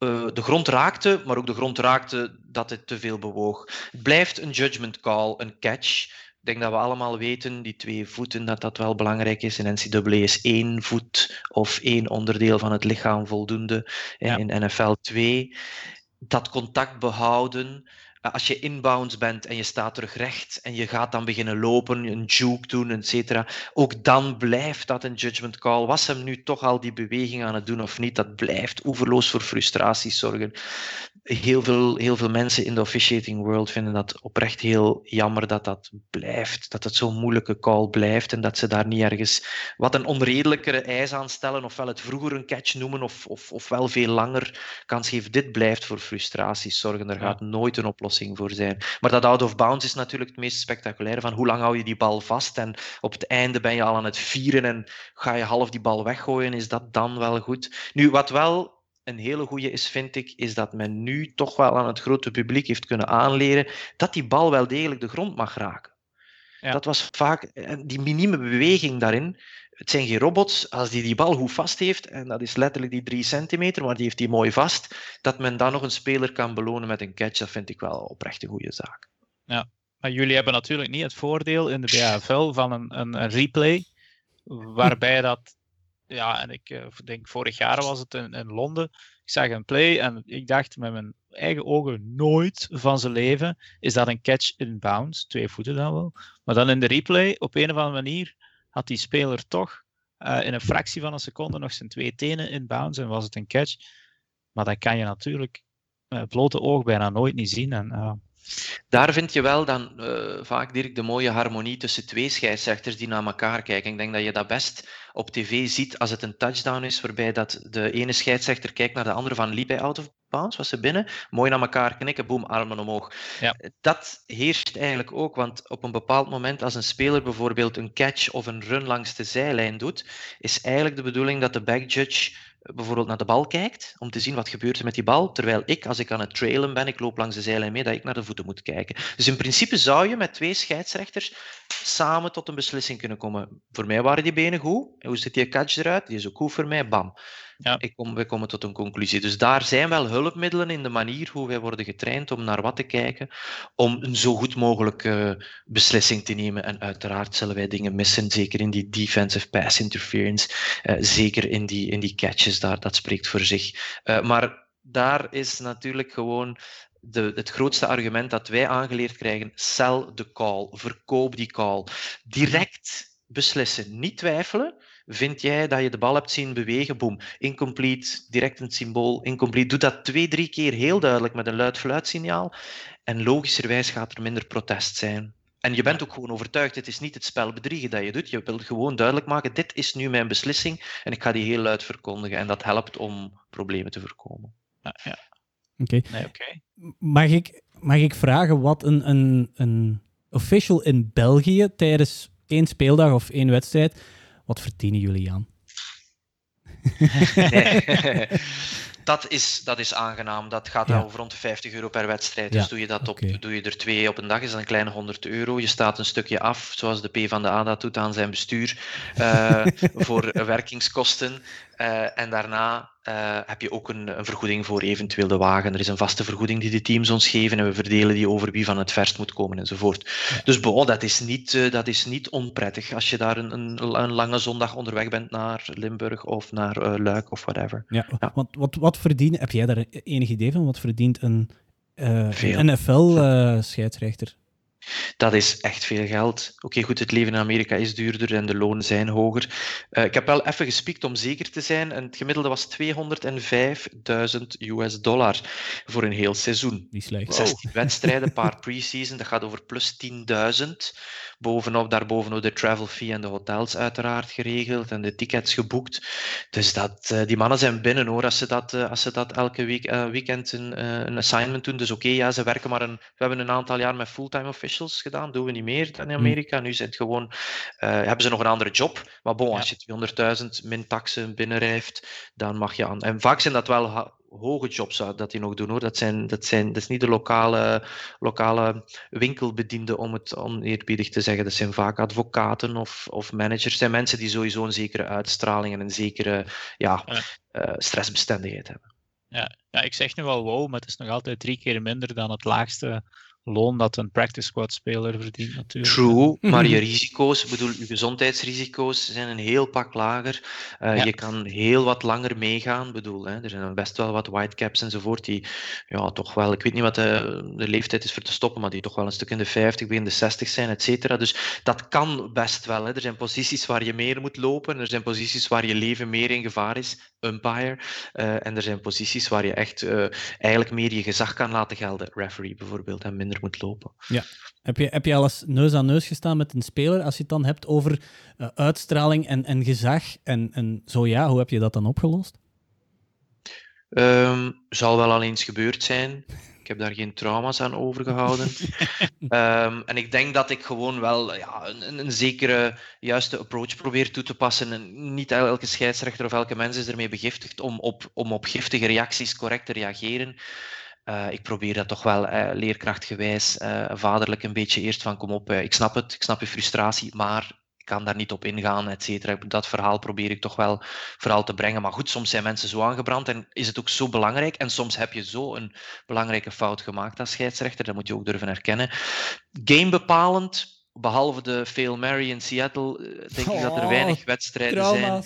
uh, de grond raakte, maar ook de grond raakte dat het te veel bewoog. Het blijft een judgment call, een catch. Ik denk dat we allemaal weten, die twee voeten, dat dat wel belangrijk is. In NCAA is één voet of één onderdeel van het lichaam voldoende. Ja. In NFL 2. Dat contact behouden, als je inbounds bent en je staat terug recht en je gaat dan beginnen lopen, een juke doen, et cetera, ook dan blijft dat een judgment call. Was hem nu toch al die beweging aan het doen of niet? Dat blijft oeverloos voor frustraties zorgen. Heel veel, heel veel mensen in de officiating world vinden dat oprecht heel jammer dat dat blijft, dat het zo'n moeilijke call blijft en dat ze daar niet ergens wat een onredelijkere eis aan stellen, ofwel het vroeger een catch noemen of, of, of wel veel langer kans geven. Dit blijft voor frustraties zorgen. Er gaat nooit een oplossing voor zijn. Maar dat out of bounds is natuurlijk het meest spectaculaire van hoe lang hou je die bal vast en op het einde ben je al aan het vieren en ga je half die bal weggooien, is dat dan wel goed? Nu, wat wel een hele goede is, vind ik, is dat men nu toch wel aan het grote publiek heeft kunnen aanleren dat die bal wel degelijk de grond mag raken. Ja. Dat was vaak die minieme beweging daarin het zijn geen robots. Als die die bal goed vast heeft, en dat is letterlijk die drie centimeter, maar die heeft die mooi vast, dat men dan nog een speler kan belonen met een catch, dat vind ik wel oprecht een goede zaak. Ja, maar jullie hebben natuurlijk niet het voordeel in de BAFL van een, een, een replay, waarbij *laughs* dat, ja, en ik uh, denk vorig jaar was het in, in Londen, ik zag een play en ik dacht met mijn eigen ogen nooit van zijn leven is dat een catch in bounds, twee voeten dan wel. Maar dan in de replay, op een of andere manier, had die speler toch uh, in een fractie van een seconde nog zijn twee tenen in bounds en was het een catch. Maar dat kan je natuurlijk met blote oog bijna nooit niet zien. En uh, Daar vind je wel dan uh, vaak, Dirk, de mooie harmonie tussen twee scheidsrechters die naar elkaar kijken. Ik denk dat je dat best op tv ziet als het een touchdown is, waarbij dat de ene scheidsrechter kijkt naar de andere van liep hij out of bounds, was ze binnen? Mooi naar elkaar knikken, boem, armen omhoog. Ja. Dat heerst eigenlijk ook, want op een bepaald moment als een speler bijvoorbeeld een catch of een run langs de zijlijn doet, is eigenlijk de bedoeling dat de backjudge bijvoorbeeld naar de bal kijkt, om te zien wat gebeurt er met die bal, terwijl ik, als ik aan het trailen ben, ik loop langs de zijlijn mee, dat ik naar de voeten moet kijken. Dus in principe zou je met twee scheidsrechters samen tot een beslissing kunnen komen. Voor mij waren die benen goed. Hoe ziet die catch eruit? Die is ook goed voor mij. Bam. Ja. Ik kom, we komen tot een conclusie. Dus daar zijn wel hulpmiddelen in de manier hoe wij worden getraind om naar wat te kijken, om een zo goed mogelijke beslissing te nemen. En uiteraard zullen wij dingen missen, zeker in die defensive pass interference, uh, zeker in die, in die catches, daar, dat spreekt voor zich. Uh, maar daar is natuurlijk gewoon de, het grootste argument dat wij aangeleerd krijgen: sell the call, verkoop die call. Direct beslissen, niet twijfelen. Vind jij dat je de bal hebt zien bewegen? Boom. Incomplete, direct een symbool. Incomplete. Doe dat twee, drie keer heel duidelijk met een luid fluitsignaal. En logischerwijs gaat er minder protest zijn. En je bent ook gewoon overtuigd, het is niet het spel bedriegen dat je doet. Je wilt gewoon duidelijk maken, dit is nu mijn beslissing en ik ga die heel luid verkondigen. En dat helpt om problemen te voorkomen. Ja, ja. Oké. Nee, mag, ik, mag ik vragen wat een, een, een official in België tijdens één speeldag of één wedstrijd wat verdienen jullie aan? *laughs* dat, is, dat is aangenaam. Dat gaat ja. over rond de 50 euro per wedstrijd. Dus doe je, dat op, doe je er twee op een dag, is dat een kleine 100 euro. Je staat een stukje af, zoals de P van de A dat doet aan zijn bestuur, uh, *laughs* voor werkingskosten. Uh, en daarna uh, heb je ook een, een, vergoeding voor eventueel de wagen. Er is een vaste vergoeding die de teams ons geven en we verdelen die over wie van het verst moet komen enzovoort. Dus bon, dat, is niet, uh, dat is niet onprettig als je daar een, een, een, lange zondag onderweg bent naar Limburg of naar Luik of whatever. Ja, ja. Want wat, wat verdient, heb jij daar enig idee van? Wat verdient een NFL-scheidsrechter? Dat is echt veel geld. Oké, goed, het leven in Amerika is duurder en de lonen zijn hoger. Uh, ik heb wel even gespiekt om zeker te zijn. En het gemiddelde was 205.000 US dollar voor een heel seizoen. Niet slecht. 16 wedstrijden, paar *laughs* pre-season, dat gaat over plus 10.000. Bovenop, daarbovenop de travel fee en de hotels uiteraard geregeld en de tickets geboekt. Dus dat, uh, die mannen zijn binnen hoor, als ze dat, uh, als ze dat elke week, weekend een, een assignment doen. Dus oké, ja, ze werken maar een... We hebben een aantal jaar met fulltime officials gedaan, doen we niet meer dan in hm. Amerika. Nu zijn het gewoon, uh, hebben ze nog een andere job. Maar bon, als je 200.000 min taxen binnenrijft, dan mag je aan. En vaak zijn dat wel hoge jobs dat die nog doen hoor. Dat, zijn, dat, zijn, dat is niet de lokale, lokale winkelbedienden om het oneerbiedig te zeggen. Dat zijn vaak advocaten of, of managers. Dat zijn mensen die sowieso een zekere uitstraling en een zekere ja, ja. Uh, stressbestendigheid hebben. Ja, ja, ik zeg nu wel wow, maar het is nog altijd drie keer minder dan het laagste loon dat een practice squad speler verdient natuurlijk. True, *laughs* maar je risico's, ik bedoel, je gezondheidsrisico's zijn een heel pak lager. Uh, Je kan heel wat langer meegaan. bedoel, hè, er zijn best wel wat whitecaps enzovoort die ja, toch wel, ik weet niet wat de, de, leeftijd is voor te stoppen, maar die toch wel een stuk in de 50, begin de 60 zijn, et cetera. Dus dat kan best wel. Hè. Er zijn posities waar je meer moet lopen, er zijn posities waar je leven meer in gevaar is, umpire. Uh, en er zijn posities waar je echt uh, eigenlijk meer je gezag kan laten gelden, referee bijvoorbeeld, en minder moet lopen. Ja. Heb je, heb je al eens neus aan neus gestaan met een speler als je het dan hebt over uh, uitstraling en, en gezag? En, en zo ja, hoe heb je dat dan opgelost? Um, zal wel al eens gebeurd zijn. Ik heb daar geen trauma's aan overgehouden. um, *laughs* en ik denk dat ik gewoon wel ja, een, een, zekere juiste approach probeer toe te passen. En niet elke scheidsrechter of elke mens is ermee begiftigd om op, om op giftige reacties correct te reageren. Uh, ik probeer dat toch wel uh, leerkrachtgewijs, uh, vaderlijk een beetje eerst van kom op, ik snap het, ik snap je frustratie, maar ik kan daar niet op ingaan, et cetera. Dat verhaal probeer ik toch wel vooral te brengen. Maar goed, soms zijn mensen zo aangebrand en is het ook zo belangrijk. En soms heb je zo een belangrijke fout gemaakt als scheidsrechter, dat moet je ook durven erkennen. Gamebepalend, behalve de Fail Mary in Seattle, denk ik dat er oh, weinig wedstrijden zijn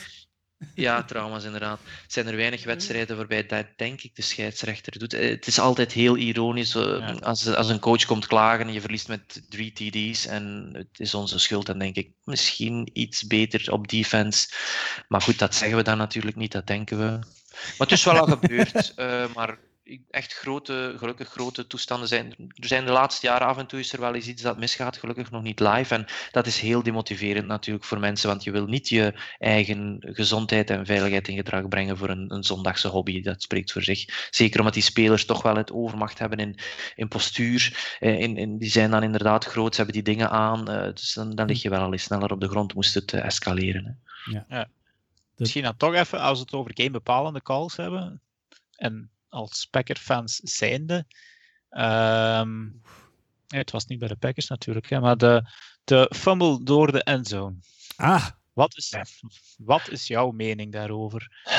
ja, trauma's inderdaad. Zijn er weinig wedstrijden waarbij dat, denk ik, de scheidsrechter doet. Eh, het is altijd heel ironisch uh, als, als een coach komt klagen en je verliest met drie TD's en het is onze schuld, dan denk ik misschien iets beter op defense. Maar goed, dat zeggen we dan natuurlijk niet, dat denken we. Maar het is wel al *laughs* gebeurd, uh, maar echt grote, gelukkig grote toestanden zijn. Er zijn de laatste jaren af en toe is er wel eens iets dat misgaat, gelukkig nog niet live. En dat is heel demotiverend natuurlijk voor mensen, want je wil niet je eigen gezondheid en veiligheid in gedrag brengen voor een, een zondagse hobby. Dat spreekt voor zich. Zeker omdat die spelers toch wel het overmacht hebben in, in postuur. Eh, in, in, die zijn dan inderdaad groot, ze hebben die dingen aan. Uh, dus dan, dan lig je wel al eens sneller op de grond, moest het uh, escaleren. Hè. Ja. ja. Misschien dan toch even, als we het over game bepalende calls hebben. En als Packer-fans zijnde. Um, het was niet bij de Packers natuurlijk, hè, maar de, de fumble door de endzone. Ah. Wat is, wat is jouw mening daarover? *laughs*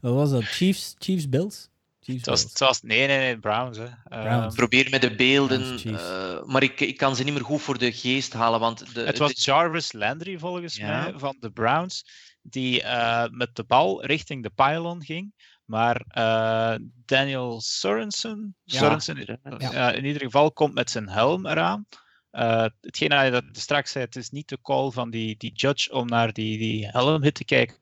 wat was dat? Chiefs, Chiefs Bills? Chiefs het, was, het was, nee, nee, nee, Browns. Hè. Browns. Um, Probeer met de beelden, uh, maar ik, ik kan ze niet meer goed voor de geest halen. Want de, het was Jarvis Landry volgens ja. mij van de Browns, die uh, met de bal richting de pylon ging. Maar uh, Daniel Sorensen, Sorensen ja. in ieder geval komt met zijn helm eraan. Uh, hetgeen dat je straks zei, het is niet de call van die, die judge om naar die, die helmhit te kijken.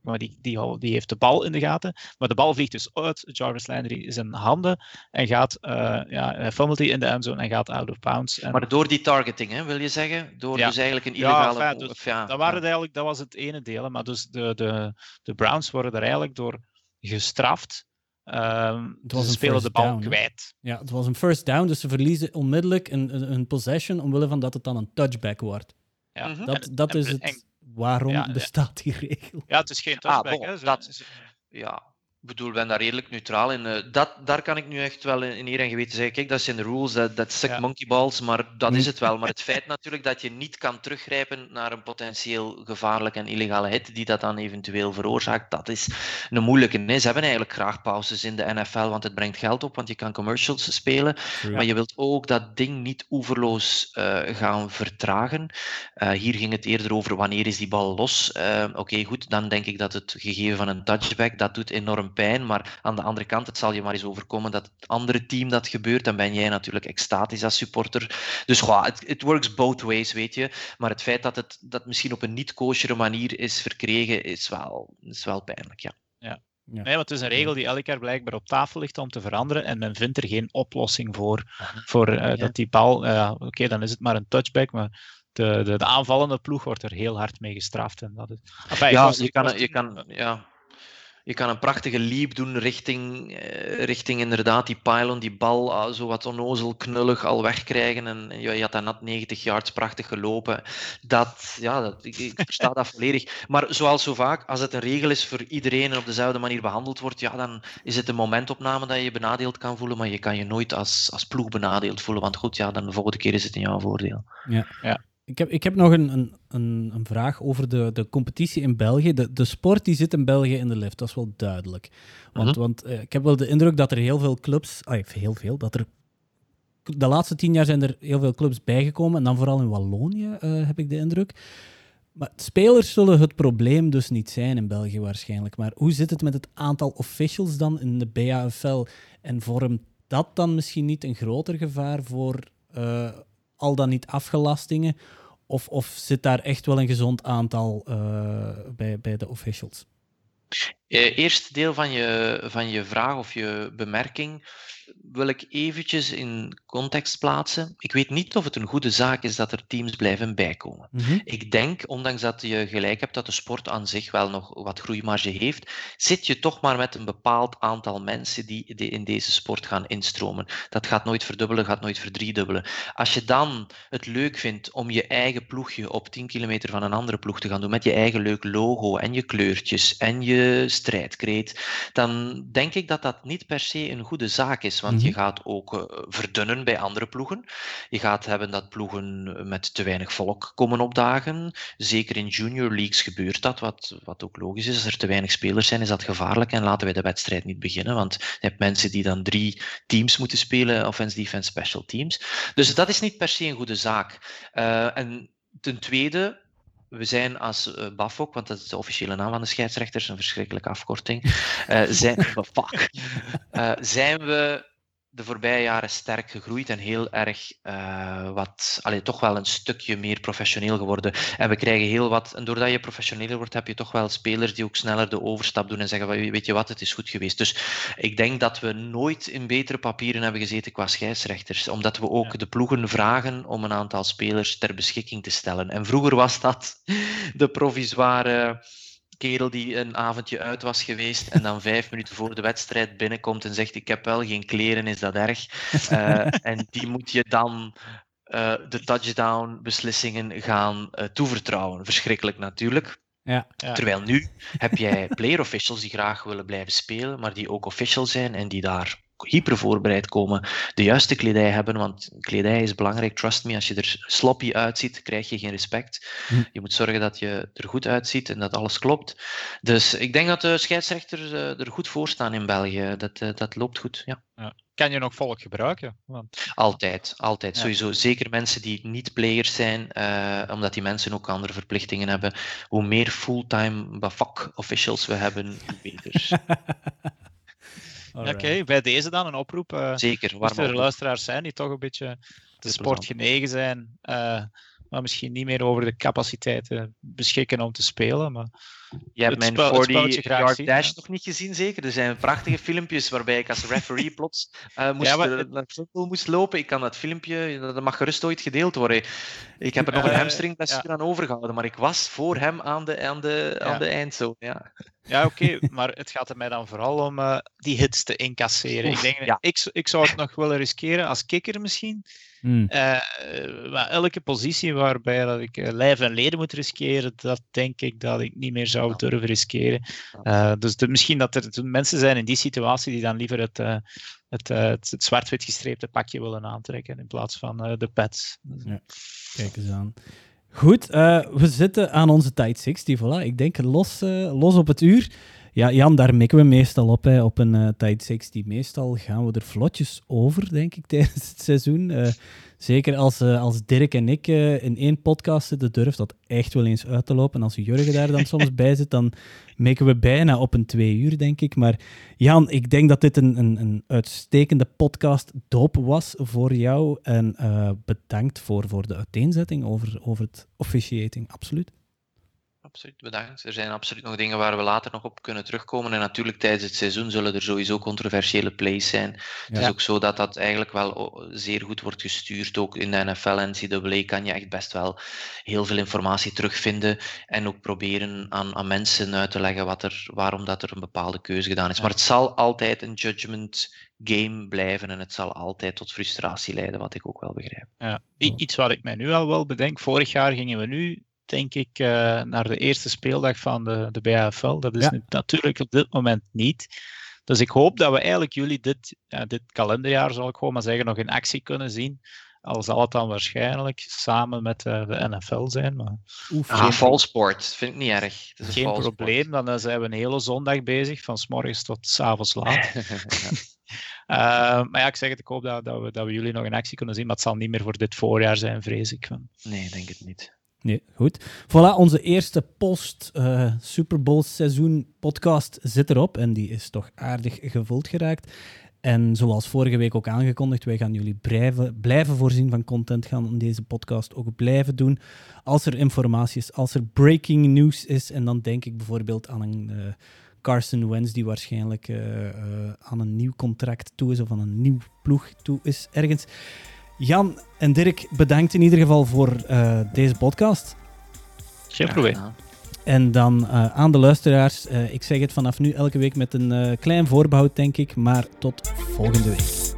Maar die, die, die heeft de bal in de gaten. Maar de bal vliegt dus uit Jarvis Landry zijn handen. En gaat, uh, ja, fummelt hij in de endzone en gaat out of bounds. En... Maar door die targeting, hè, wil je zeggen? Door ja. dus eigenlijk een illegale... Ja, enfin, dus, ja, dat, waren eigenlijk, dat was het ene deel. Maar dus de, de, de Browns worden er eigenlijk door gestraft. Um, het was ze spelen de bal down, kwijt. Ja, het was een first down, dus ze verliezen onmiddellijk een, een, possession omwille van dat het dan een touchback wordt. Ja. Mhm. Dat, dat is het. waarom bestaat die regel? Ja, het is geen ah, touchback. Ah, bon, dat, ja, ik bedoel, ben daar redelijk neutraal in. Uh, dat, daar kan ik nu echt wel in eer en geweten zeggen. Kijk, dat zijn de rules, dat, dat suck ja. monkey balls, maar dat is het wel. Maar het *laughs* feit natuurlijk dat je niet kan teruggrijpen naar een potentieel gevaarlijke en illegale hit die dat dan eventueel veroorzaakt, dat is een moeilijke. Ze hebben eigenlijk graag pauzes in de NFL, want het brengt geld op, want je kan commercials spelen. Ja. Maar je wilt ook dat ding niet oeverloos uh, gaan vertragen. Uh, hier ging het eerder over wanneer is die bal los. Oké, okay, goed, dan denk ik dat het gegeven van een touchback, dat doet enorm pijn. Maar aan de andere kant, het zal je maar eens overkomen dat het andere team dat gebeurt. Dan ben jij natuurlijk extatisch als supporter. Dus het it works both ways, weet je. Maar het feit dat het dat misschien op een niet-koosjere manier is verkregen, is wel, is wel pijnlijk, ja. ja. Ja. Nee, want het is een regel die elk jaar blijkbaar op tafel ligt om te veranderen en men vindt er geen oplossing voor, voor uh, ja. dat die bal, uh, oké, dan is het maar een touchback, maar de, de, de, aanvallende ploeg wordt er heel hard mee gestraft. En dat is... enfin, ja, je kan, je kan, ja, je kan een prachtige leap doen richting, eh, richting inderdaad die pylon, die bal uh, zo wat onnozel knullig al wegkrijgen. En, en je, je, had dan net 90 yards prachtig gelopen. Dat, ja, dat, ik, ik versta dat volledig. Maar zoals zo vaak, als het een regel is voor iedereen en op dezelfde manier behandeld wordt, ja, dan is het een momentopname dat je je benadeeld kan voelen, maar je kan je nooit als, als ploeg benadeeld voelen. Want goed, ja, dan de volgende keer is het in jouw voordeel. Ja, ja. Ik heb, ik heb nog een, een, een, vraag over de, de competitie in België. De, de sport die zit in België in de lift, dat is wel duidelijk. Want, uh -huh. want uh, ik heb wel de indruk dat er heel veel clubs, ah, heel veel, dat er de laatste tien jaar zijn er heel veel clubs bijgekomen. En dan vooral in Wallonië uh, heb ik de indruk. Maar spelers zullen het probleem dus niet zijn in België waarschijnlijk. Maar hoe zit het met het aantal officials dan in de BAFL? En vormt dat dan misschien niet een groter gevaar voor uh, al dan niet afgelastingen? Of, of zit daar echt wel een gezond aantal uh, bij, bij de officials? Uh, eerste deel van je, van je vraag of je bemerking wil ik eventjes in context plaatsen. Ik weet niet of het een goede zaak is dat er teams blijven bijkomen. Mm -hmm. Ik denk, ondanks dat je gelijk hebt dat de sport aan zich wel nog wat groeimarge heeft, zit je toch maar met een bepaald aantal mensen die, die in deze sport gaan instromen. Dat gaat nooit verdubbelen, gaat nooit verdriedubbelen. Als je dan het leuk vindt om je eigen ploegje op 10 kilometer van een andere ploeg te gaan doen, met je eigen leuk logo en je kleurtjes en je strijdkreet, dan denk ik dat dat niet per se een goede zaak is. Want mm -hmm. je gaat ook uh, verdunnen bij andere ploegen. Je gaat hebben dat ploegen met te weinig volk komen opdagen. Zeker in junior leagues gebeurt dat, wat, wat ook logisch is. Als er te weinig spelers zijn, is dat gevaarlijk en laten wij de wedstrijd niet beginnen. Want je hebt mensen die dan drie teams moeten spelen, offense, defense, special teams. Dus dat is niet per se een goede zaak. Uh, en ten tweede, we zijn als uh, BAFOK, want dat is de officiële naam van de scheidsrechters, een verschrikkelijke afkorting, uh, zijn, fuck, uh, zijn we de voorbije jaren sterk gegroeid en heel erg uh, wat, allee, toch wel een stukje meer professioneel geworden. En we krijgen heel wat, en doordat je professioneler wordt, heb je toch wel spelers die ook sneller de overstap doen en zeggen: Weet je wat, het is goed geweest. Dus ik denk dat we nooit in betere papieren hebben gezeten qua scheidsrechters, omdat we ook de ploegen vragen om een aantal spelers ter beschikking te stellen. En vroeger was dat de provisoire kerel die een avondje uit was geweest en dan vijf minuten voor de wedstrijd binnenkomt en zegt ik heb wel geen kleren, is dat erg? Uh, *laughs* en die moet je dan uh, de touchdown-beslissingen gaan uh, toevertrouwen. Verschrikkelijk natuurlijk. Ja, ja. Terwijl nu heb jij player officials die graag willen blijven spelen, maar die ook official zijn en die daar hyper voorbereid komen, de juiste kledij hebben, want kledij is belangrijk, trust me, als je er sloppy uitziet, krijg je geen respect. Hm. Je moet zorgen dat je er goed uitziet en dat alles klopt. Dus ik denk dat de scheidsrechters eh, er goed voor staan in België. Dat, uh, dat loopt goed, ja. ja. Kan je nog volk gebruiken? Want... Altijd, altijd. Sowieso. Zeker mensen die niet players zijn, uh, omdat die mensen ook andere verplichtingen hebben. Hoe meer fulltime fuck officials we hebben, hoe beter. *laughs* Oké, bij deze dan een oproep. Uh, Zeker. Waar er luisteraars zijn die toch een beetje de sport genegen zijn, uh, maar misschien niet meer over de capaciteiten beschikken om te spelen. Maar je hebt mijn 40 yard dash nog niet gezien, zeker? Er zijn prachtige filmpjes waarbij ik als referee *laughs* plots uh, moest, ja, maar... naar moest lopen. Ik kan dat filmpje, dat mag gerust ooit gedeeld worden. Ik heb er nog een hamstringblessure ja. aan overgehouden, maar ik was voor hem aan de, aan de, aan de eindzone. Ja. Ja, oké, maar het gaat er mij dan vooral om uh, die hits te incasseren. ik, denk, ja. ik, ik zou het nog willen riskeren als kikker misschien. Hmm. Uh, maar elke positie waarbij dat ik uh, lijf en leden moet riskeren, dat denk ik dat ik niet meer zou durven riskeren. dus de, misschien dat er mensen zijn in die situatie die dan liever het, het, het, het zwart-wit gestreepte pakje willen aantrekken in plaats van de pets. Ja, kijk eens aan. Goed, uh, we zitten aan onze tijd 60, voilà. Ik denk los, uh, los op het uur. Ja, Jan, daar mikken we meestal op, hè, op een uh, tijd 60. Meestal gaan we er vlotjes over, denk ik, *laughs* tijdens het seizoen. Zeker als, uh, als Dirk en ik uh, in één podcast zitten, durft dat echt wel eens uit te lopen. En als Jurgen daar dan soms bij zit, dan maken we bijna op een twee uur, denk ik. Maar Jan, ik denk dat dit een, een, een uitstekende podcast doop was voor jou. En bedankt voor, voor de uiteenzetting over, over het officiating, absoluut absoluut bedankt. Er zijn absoluut nog dingen waar we later nog op kunnen terugkomen. En natuurlijk tijdens het seizoen zullen er sowieso controversiële plays zijn. Het is ook zo dat dat eigenlijk wel zeer goed wordt gestuurd. Ook in de NFL en NCAA kan je echt best wel heel veel informatie terugvinden. En ook proberen aan, aan mensen uit te leggen wat er, waarom dat er een bepaalde keuze gedaan is. Maar het zal altijd een judgment game blijven en het zal altijd tot frustratie leiden, wat ik ook wel begrijp. Ja. Iets wat ik mij nu al wel bedenk, vorig jaar gingen we nu denk ik, uh, naar de eerste speeldag van de, de BAFL. Dat is natuurlijk op dit moment niet. Dus ik hoop dat we eigenlijk jullie dit, ja, dit kalenderjaar, zal ik gewoon maar zeggen, nog in actie kunnen zien. Al zal het dan waarschijnlijk samen met uh, de NFL zijn. Maar Oef, ah, volsport, vind ik niet erg. Het is geen probleem, dan uh, zijn we een hele zondag bezig, van s morgens tot s avonds laat. Uh, *laughs* maar ja, ik zeg het, ik hoop dat, dat, we, dat we jullie nog in actie kunnen zien, maar het zal niet meer voor dit voorjaar zijn, vrees ik. Nee, denk het niet. Nee, goed. Voilà, onze eerste post-Super uh, Bowl seizoen podcast zit erop en die is toch aardig gevuld geraakt. En zoals vorige week ook aangekondigd, wij gaan jullie blijven, blijven voorzien van content, gaan deze podcast ook blijven doen. Als er informatie is, als er breaking news is, en dan denk ik bijvoorbeeld aan een uh, Carson Wentz die waarschijnlijk uh, aan een nieuw contract toe is of aan een nieuw ploeg toe is ergens. Jan en Dirk, bedankt in ieder geval voor uh, deze podcast. Geen probleem. En dan uh, aan de luisteraars, uh, ik zeg het vanaf nu elke week met een klein voorbehoud, denk ik. Maar tot volgende week.